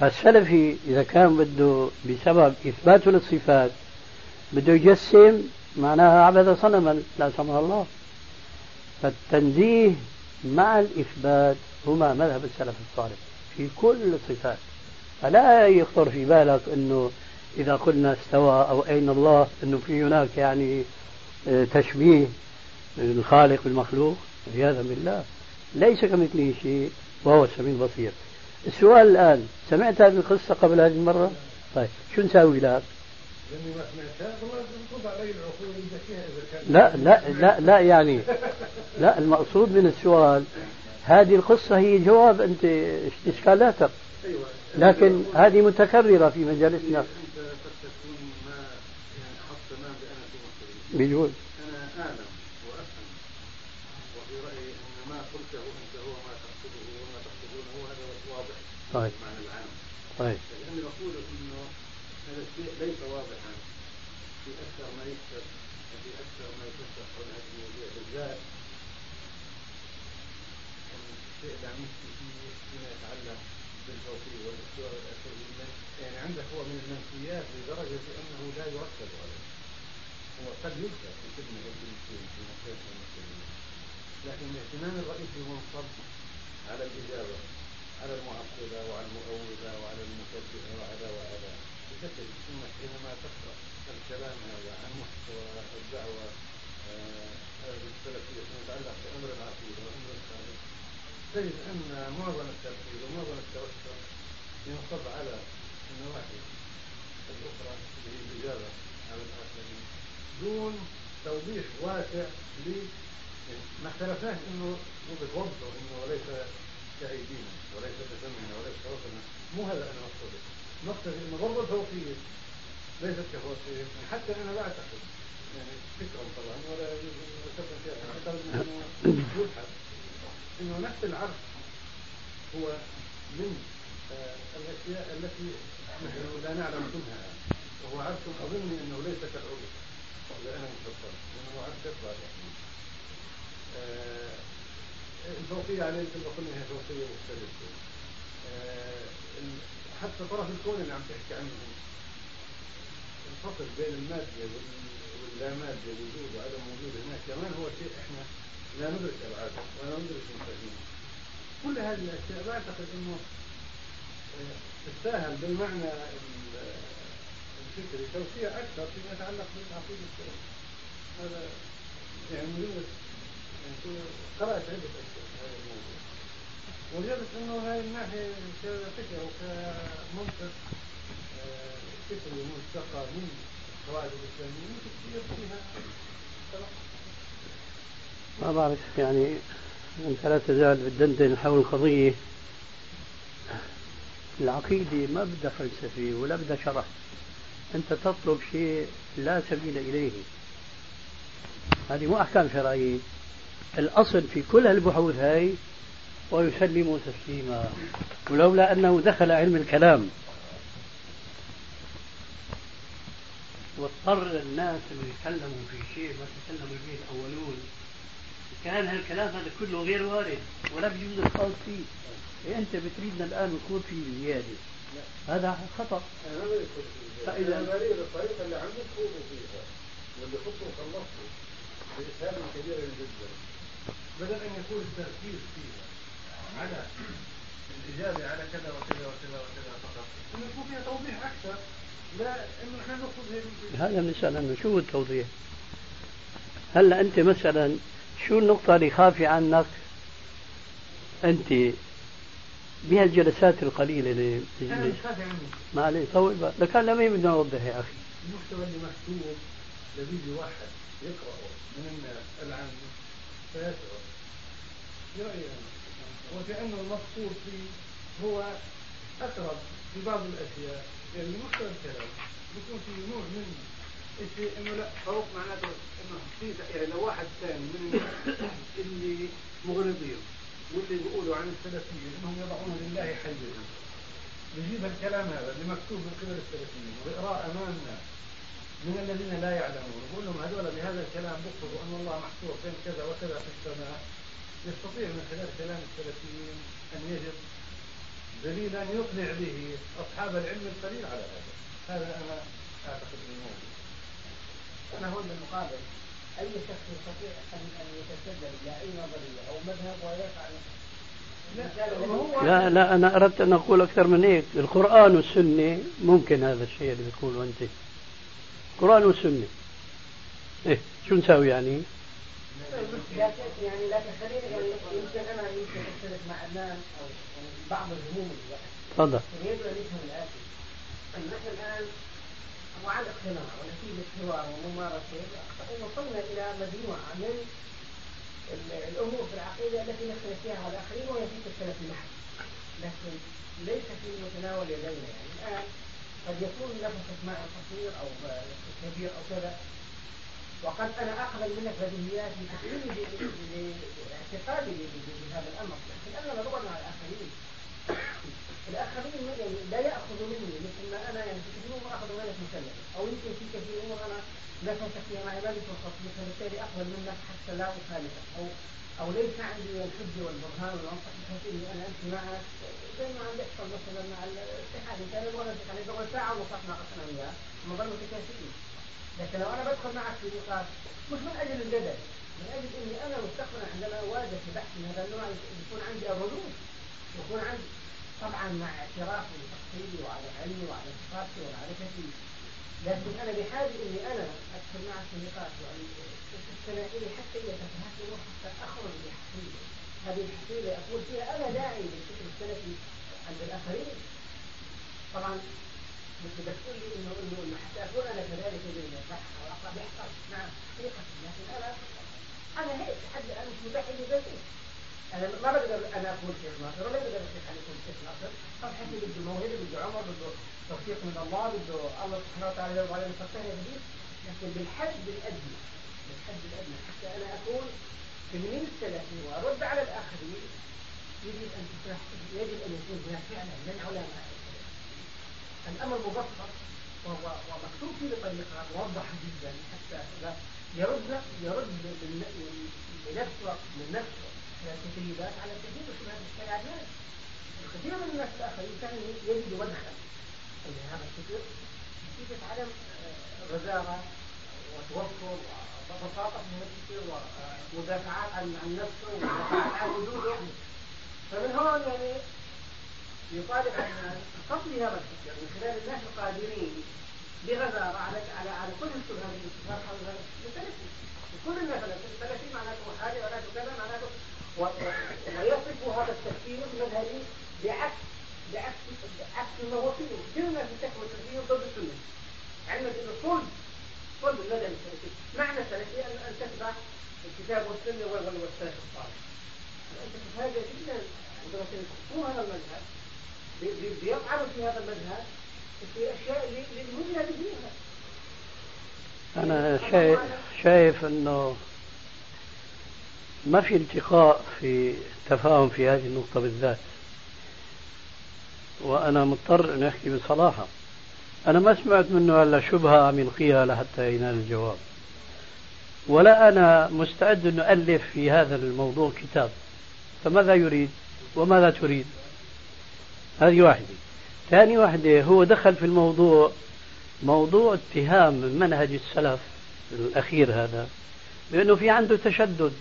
Speaker 2: فالسلفي إذا كان بده بسبب إثباته للصفات بده يجسم معناها عبد صنما لا سمح الله. فالتنزيه مع الإثبات هما مذهب السلف الصالح في كل الصفات. فلا يخطر في بالك أنه إذا قلنا استوى أو أين الله أنه في هناك يعني آه، تشبيه الخالق بالمخلوق عياذا بالله. ليس كمثله شيء وهو السميع البصير. السؤال الآن سمعت هذه القصة قبل هذه المرة؟ طيب شو نساوي لك لا لا لا لا يعني لا المقصود من السؤال هذه القصة هي جواب أنت إشكالاتك. لكن هذه متكررة في مجالسنا. بيجوز
Speaker 5: أنا أعلم وأفهم وفي رأيي أن ما قلته أنت هو ما تقصده وما تقصدونه هذا واضح
Speaker 2: طيب. طيب.
Speaker 5: لكني أقول أنه هذا الشيء ليس واضحا في أكثر ما يكتب وفي أكثر ما يفسر حول هذه المواضيع بالذات الشيء اللي عم يحكي فيه فيما يتعلق بالفوقية والاستواء والأثر يعني عندك هو من المنفيات لدرجة أنه لا يركز عليه. هو قد يذكر في أو كلمتين في مسائل المسلمين. لكن الاهتمام الرئيسي هو منصب على الإجابة. على المعطلة وعلى المؤولة وعلى المشبهة وعلى وعلى. بشكل انك حينما تقرأ الكلام هذا عن محتوى الدعوة آه، السلفيه فيما يتعلق بأمر العقيدة وأمر الخالق. تجد أن معظم التركيز ومعظم التوسع ينصب على النواحي الأخرى اللي هي الإجابة على الآخرين. دون توضيح واسع ل ما اختلفناش إنه بتوضحوا إنه وليس كايدينا وليس بسمعنا وليس كوصلنا مو هذا أنا مقصودي نقتضي انه برضه الفوقيه ليست كفوقيه يعني حتى أنا لا أعتقد. يعني فكرا طبعا ولا يجوز أن فيها. أعتقد إنه يبحث إنه نفس العرش هو من آه الأشياء التي نحن لا نعلم كنها وهو عرش أظن إنه ليس كالعروش أنا مفسر انه عرش يطلع. آه الفوقية عليه مثل ما قلنا هي فوقية مختلفة. آه حتى طرف الكون اللي عم تحكي عنه. الفصل بين المادة واللا مادة وجود وعدم وجود هناك كمان هو شيء إحنا لا ندرك أبعاده ولا ندرك مفاهيمه كل هذه الأشياء بعتقد إنه آه، تستاهل بالمعنى الفكري توسيع أكثر فيما يتعلق بالعقيده هذا يعني مجرد يعني قرأت عدة أشياء هذا الموضوع وجدت أنه هذه الناحية كفكر وكمنطق فكري ملتقى من القواعد الإسلامية ممكن تصير فيها
Speaker 2: ما بعرف يعني أنت لا تزال بتدندن حول القضية العقيدة ما بدها فلسفة ولا بدها شرح. أنت تطلب شيء لا سبيل إليه. هذه مو أحكام شرعية. الأصل في كل هالبحوث هاي ويسلموا تسليما. ولولا أنه دخل علم الكلام. واضطر الناس أن يتكلموا في شيء ما تكلموا به الأولون. كان هالكلام هذا كله غير وارد ولا بيجوز الخاص فيه. إيه أنت بتريدنا الآن يكون في زيادة؟ هذا خطأ.
Speaker 5: فإذا الطريقة اللي عندك خوضوا فيها. واللي خطوا خلصتوا بإسهال كبير جدا. بدل أن يكون التركيز فيها على الإجابة على كذا وكذا وكذا وكذا فقط. أن يكون فيها توضيح أكثر لا إنه نحن نقصد
Speaker 2: هذا بنسأل عنه شو التوضيح؟ هلا أنت مثلا شو النقطة اللي خافي عنك؟ أنت بهالجلسات القليلة اللي
Speaker 5: أنا مش خافي عنه.
Speaker 2: ما عليه طول بقى لكان لما بدنا نوضح يا أخي.
Speaker 5: المحتوى اللي مكتوب لبيجي واحد يقرأه من الناس العامة فيشعر وكأنه المقصود فيه هو أقرب في بعض الأشياء يعني محتوى الكلام. بيكون في نوع من الشيء إنه لا فوق معناته إنه في يعني لو واحد ثاني من اللي مغرضين واللي بيقولوا عن السلفيين إنهم يضعون لله حيزا بيجيب الكلام هذا اللي مكتوب من قبل السلفيين ويقراه أمامنا من الذين لا يعلمون. ويقول لهم هذول بهذا الكلام بيقصدوا أن الله محصور بين كذا وكذا في السماء. يستطيع من خلال كلام السلفيين أن يجد دليلا يقنع به أصحاب العلم القليل على هذا. هذا أنا أعتقد إنه
Speaker 4: أنا هون بالمقابل أي شخص يستطيع أن أن يتسلل إلى أي نظرية أو مذهب ويقع
Speaker 2: لا لا أنا أردت أن أقول أكثر من هيك. القرآن والسنة ممكن هذا الشيء اللي بتقوله أنت. القرآن والسنة. إيه شو نساوي يعني؟
Speaker 4: لكن يعني لكن خليني يعني يمكن أنا يمكن أختلف مع أو يعني بعض الهموم
Speaker 2: تفضل.
Speaker 4: يجب أن يفهم الآتي نحن الآن وعن اقتناع ونتيجة حوار وممارسة وصلنا إلى مجموعة من الأمور في العقيدة التي نختلف فيها على الآخرين وهي في السلف المحض لكن ليس في متناول يدينا يعني الآن قد يكون نفس اسماء قصير أو كبير أو كذا وقد أنا أقبل منك بديهيات لتقييمي لاعتقادي بهذا الأمر لكن أنا نظرا على الآخرين. الآخرين يعني لا يأخذوا مني مثل ما أنا يعني في كثير أمور أخذوا منك مسلمة أو يمكن في كثير أنا لا شك فيها معي ما بتوصفني فبالتالي أقبل منك حتى لا أخالفك أو أو ليس عندي الحجة والبرهان والمنطق بحيث إني أنا أمشي معك زي ما عم بيحصل مثلا مع الاتحاد كان يبغى الاتحاد يبغى ساعة ونص ناقشنا وياه نظل متكافئين لكن لو أنا بدخل معك في نقاش مش من أجل الجدل من أجل إني أنا مستقبلا عندما أواجه في بحث من هذا النوع يكون عندي الردود يكون عندي. طبعا مع اعترافي بتفصيلي وعلى علمي وعلى ثقافتي ومعرفتي لكن أنا بحاجة إني أنا أدخل معك في نقاش تستمع إلي حتى إذا تفهمت حتى أخرج بحقيقه هذه الحقيقة أقول فيها أنا داعي للفكر السلفي عند الآخرين. طبعا مثل بتقول لي انه انه انه حتى اكون أنا كذلك زي بيحصل نعم حقيقه لكن أنا أنا هيك لحد الان مش متاح لي ذاتي أنا ما بقدر أنا اكون شيخ ناصر ولا بقدر الشيخ شيخ ناصر طب حكي بده موهبه بده عمر بده توفيق من الله بده الله سبحانه وتعالى يرضى جديد لكن بالحد الادنى بالحد الادنى حتى أنا اكون من السلفي وارد على الاخرين يجب ان تشرح يجب ان يكون هناك فعلا من علماء الأمر مبسط ومكتوب فيه بطريقه موضحه جدا حتى يرد يرد بنفسه من نفسه التسريبات على كثير من شبهات الشهادات الكثير من الناس الآخرين كان يجد مدخل هذا الفكر نتيجة عدم رزارة وتوفر وبساطة من الفكر ومدافعات عن نفسه ومدافعات عن وجوده. فمن هون يعني يصادف على قصد هذا الفكر من خلال الناس القادرين بغزاره على على على كل الشبهه في الاتفاق وكل الناس الفلسفي معناته حاجة معناته كذا معناته ويصف هذا التفكير المذهبي بعكس بعكس بعكس ما هو فيه. كل الناس بتحمل التفكير ضد السنة. علما انه كل كل المذهب السلفي معنى السلفي ان تتبع الكتاب والسنة والسلف الصالح. الفلسفه هذا جدا عندما تكون هذا المذهب. بيطعنوا في هذا المذهب في أشياء للمذهب فيها
Speaker 2: أنا شايف, شايف أنه ما في التقاء في تفاهم في هذه النقطة بالذات. وأنا مضطر أن أحكي بصراحة. أنا ما سمعت منه إلا شبهة عم يلقيها لحتى ينال الجواب. ولا أنا مستعد أن ألف في هذا الموضوع كتاب. فماذا يريد؟ وماذا تريد؟ هذه واحدة. ثاني واحدة هو دخل في الموضوع موضوع اتهام منهج السلف الأخير هذا بأنه في عنده تشدد.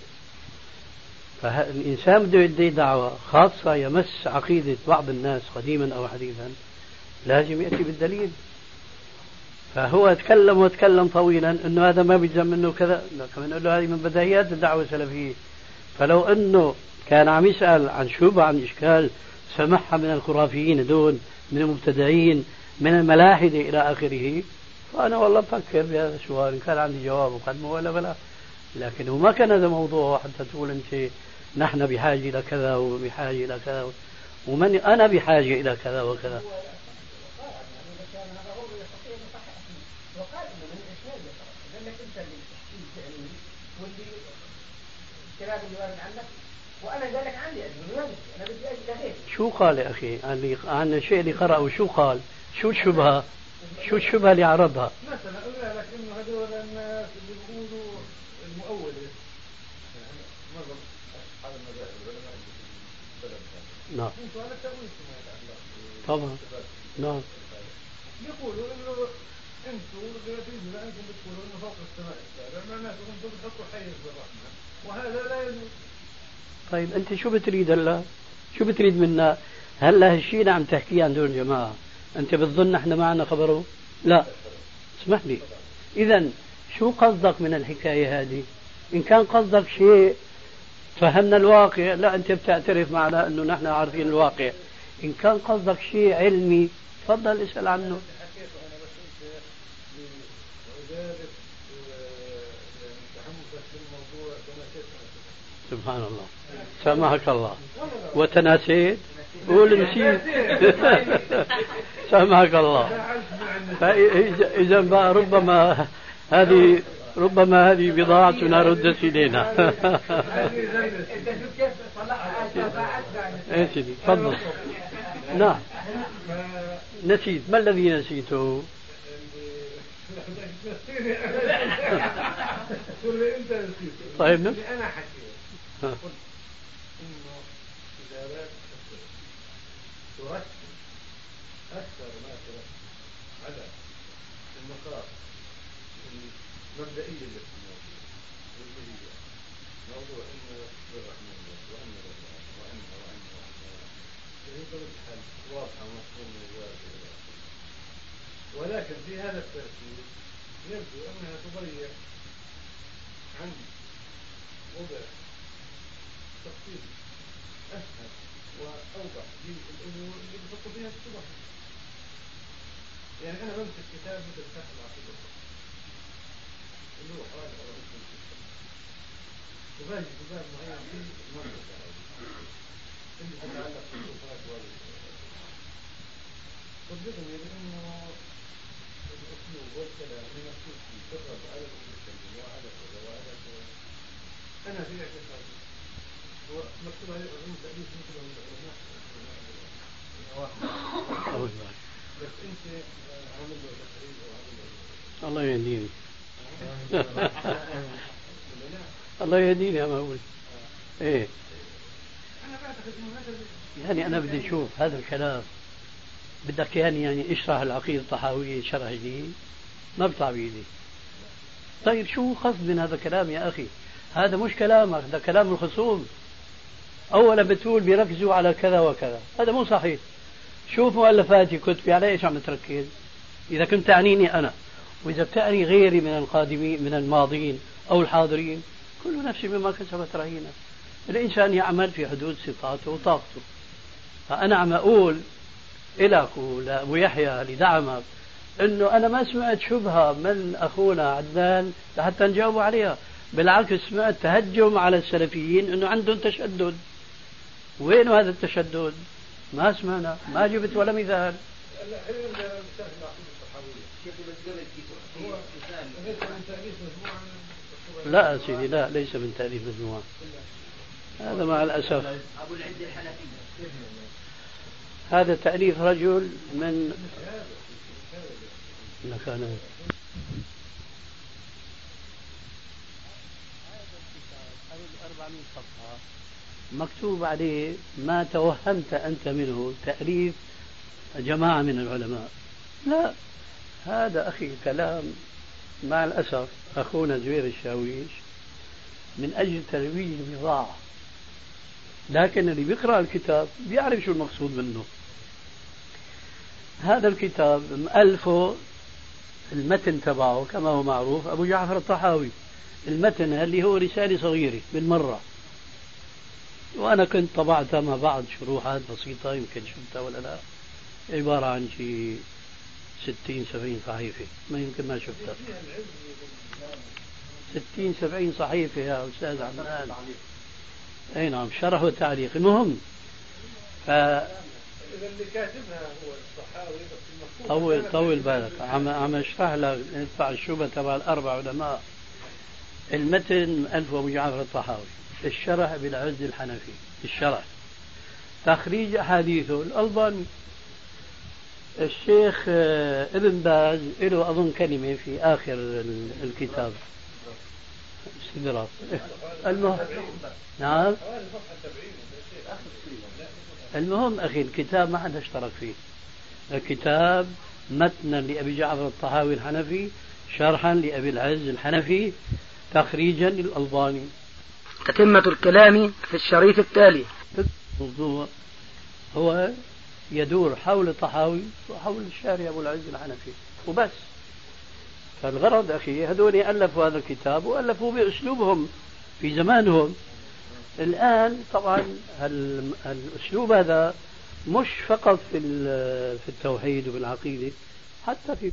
Speaker 2: فالإنسان بده يدعي دعوة خاصة يمس عقيدة بعض الناس قديما أو حديثا لازم يأتي بالدليل. فهو تكلم وتكلم طويلا إنه هذا ما بيلزم منه كذا نقول له هذه من بدايات الدعوة السلفية. فلو إنه كان عم يسأل عن شبهة عن إشكال سمعها من الخرافيين دون من المبتدعين من الملاحدة إلى آخره. فأنا والله بفكر بهذا السؤال ان كان عندي جواب مقدمة ولا بلا. لكن ما كان هذا موضوع حتى تقول أنت نحن بحاجة إلى كذا وبحاجة إلى كذا. ومن أنا بحاجة إلى كذا وكذا. الكلام اللي وارد عنك وأنا ذلك عندي أنا بدي أجي شو قال يا أخي؟ عن عن الشيء اللي قرأه شو قال؟ شو الشبهه؟ شو الشبهه اللي عرضها؟
Speaker 5: مثلا أقول لك إنه هذول الناس اللي بيقولوا المؤوله معظم اصحاب المذاهب العلماء
Speaker 2: نعم طبعا. نعم.
Speaker 5: يقولوا إنه أنتم أنتم بتقولوا إنه فوق السماء. السابع معناته أنتم بتحطوا حيز بالرحمة. وهذا لا يجوز
Speaker 2: طيب أنت شو بتريد هلا؟ شو بتريد منا؟ هلا هالشيء اللي عم تحكيه عن دول الجماعه أنت بتظن إحنا معنا خبره؟ لا. اسمح لي اذا شو قصدك من الحكاية هذه؟ إن كان قصدك شيء فهمنا الواقع. لا أنت بتعترف معنا إنه نحن عارفين الواقع. إن كان قصدك شيء علمي تفضل اسأل عنه. سبحان الله. سامحك الله. وتناسيت قول نسيت سامحك الله. إذا بقى ربما هذه ربما هذه بضاعتنا ردت إلينا. إيه سيدي تفضل. نعم. نسيت. ما الذي نسيته؟ طيب أنا حكيت قلت انه ادارات تركز أكثر ما تركز على النقاط المبدئيه التي موجوده واللي هي موضوع انه الرحمن وان الله وان وان وان هي طريقه الحل واضحه ومفهومه ولكن في هذا التركيز يبدو أنها تضيع عن وضع تفصيل أسهل وأوضح للأمور اللي بحط فيها الشبهه يعني أنا بمسك كتاب مثل شرح العقيدة. اللي هو حوالي على مسلم وباجي في باب معين في المنطقة. اللي تتعلق بالصفات وال لأنه الاسلوب على وعلى وعلى أنا في اعتقادي ومكتوب عليه علوم تأليف مثل العلماء بس انت عامل له تقريب أو عامل له الله يهديني. الله يهديني يا مولي إيه. يعني أنا بدي أشوف هذا الكلام. بدك يعني يعني إشرح العقيدة الطحاوية شرح جديد ما بيطلع بايدي طيب شو قصد من هذا الكلام يا أخي؟ هذا مش كلامك هذا كلام الخصوم. اولا بتقول بيركزوا على كذا وكذا. هذا مو صحيح. شوف مؤلفاتي كتبي على إيش عم تركز؟ إذا كنت تعنيني أنا وإذا بتعني غيري من القادمين من الماضين أو الحاضرين كل نفس بما كسبت رهينة. الإنسان يعمل في حدود صفاته وطاقته. فأنا عم أقول إلك ولأبو يحيى لدعمك. إنه أنا ما سمعت شبهة من أخونا عدنان لحتى نجاوب عليها. بالعكس سمعت تهجم على السلفيين إنه عندهم تشدد. وين هذا التشدد؟ ما سمعنا ما جبت ولا مثال. لا سيدي لا ليس من تأليف مجموعة. هذا مع الأسف. أبو العز الحنفي هذا تأليف رجل من كان صفحة مكتوب عليه ما توهمت أنت منه تأليف جماعة من العلماء. لا هذا أخي كلام مع الأسف أخونا زوير الشاويش من أجل ترويج البضاعة لكن اللي بيقرأ الكتاب بيعرف شو المقصود منه. هذا الكتاب مؤلفه المتن تبعه كما هو معروف أبو جعفر الطحاوي. المتن اللي هو رسالة صغيرة بالمرة. وأنا كنت طبعتها مع بعض شروحات بسيطة يمكن شفتها ولا لا. عبارة عن شيء ستين سبعين صحيفة. ما يمكن ما شفتها. ستين سبعين صحيفة يا أستاذ عدنان أي نعم شرح وتعليق. المهم ف إذا اللي كاتبها هو الصحاوي بس طول طول بالك. عم عم اشرح لك ادفع الشبهة تبع الأربع علماء. المتن ألف أبو جعفر الطحاوي الشرح بالعز الحنفي. الشرح. تخريج أحاديثه. الألباني الشيخ آه، ابن باز له أظن كلمة في آخر الكتاب. استدراك. المهم نعم. المهم أخي الكتاب ما حدا اشترك فيه. الكتاب متنا لأبي جعفر الطحاوي الحنفي شرحا لأبي العز الحنفي تخريجا للألباني.
Speaker 1: تتمة الكلام في الشريط التالي.
Speaker 2: الموضوع هو يدور حول الطحاوي وحول الشارع أبو العز الحنفي. وبس. فالغرض أخي هذول ألفوا هذا الكتاب وألفوا بأسلوبهم في زمانهم. الآن طبعا الأسلوب هذا مش فقط في في التوحيد وبالعقيدة حتى في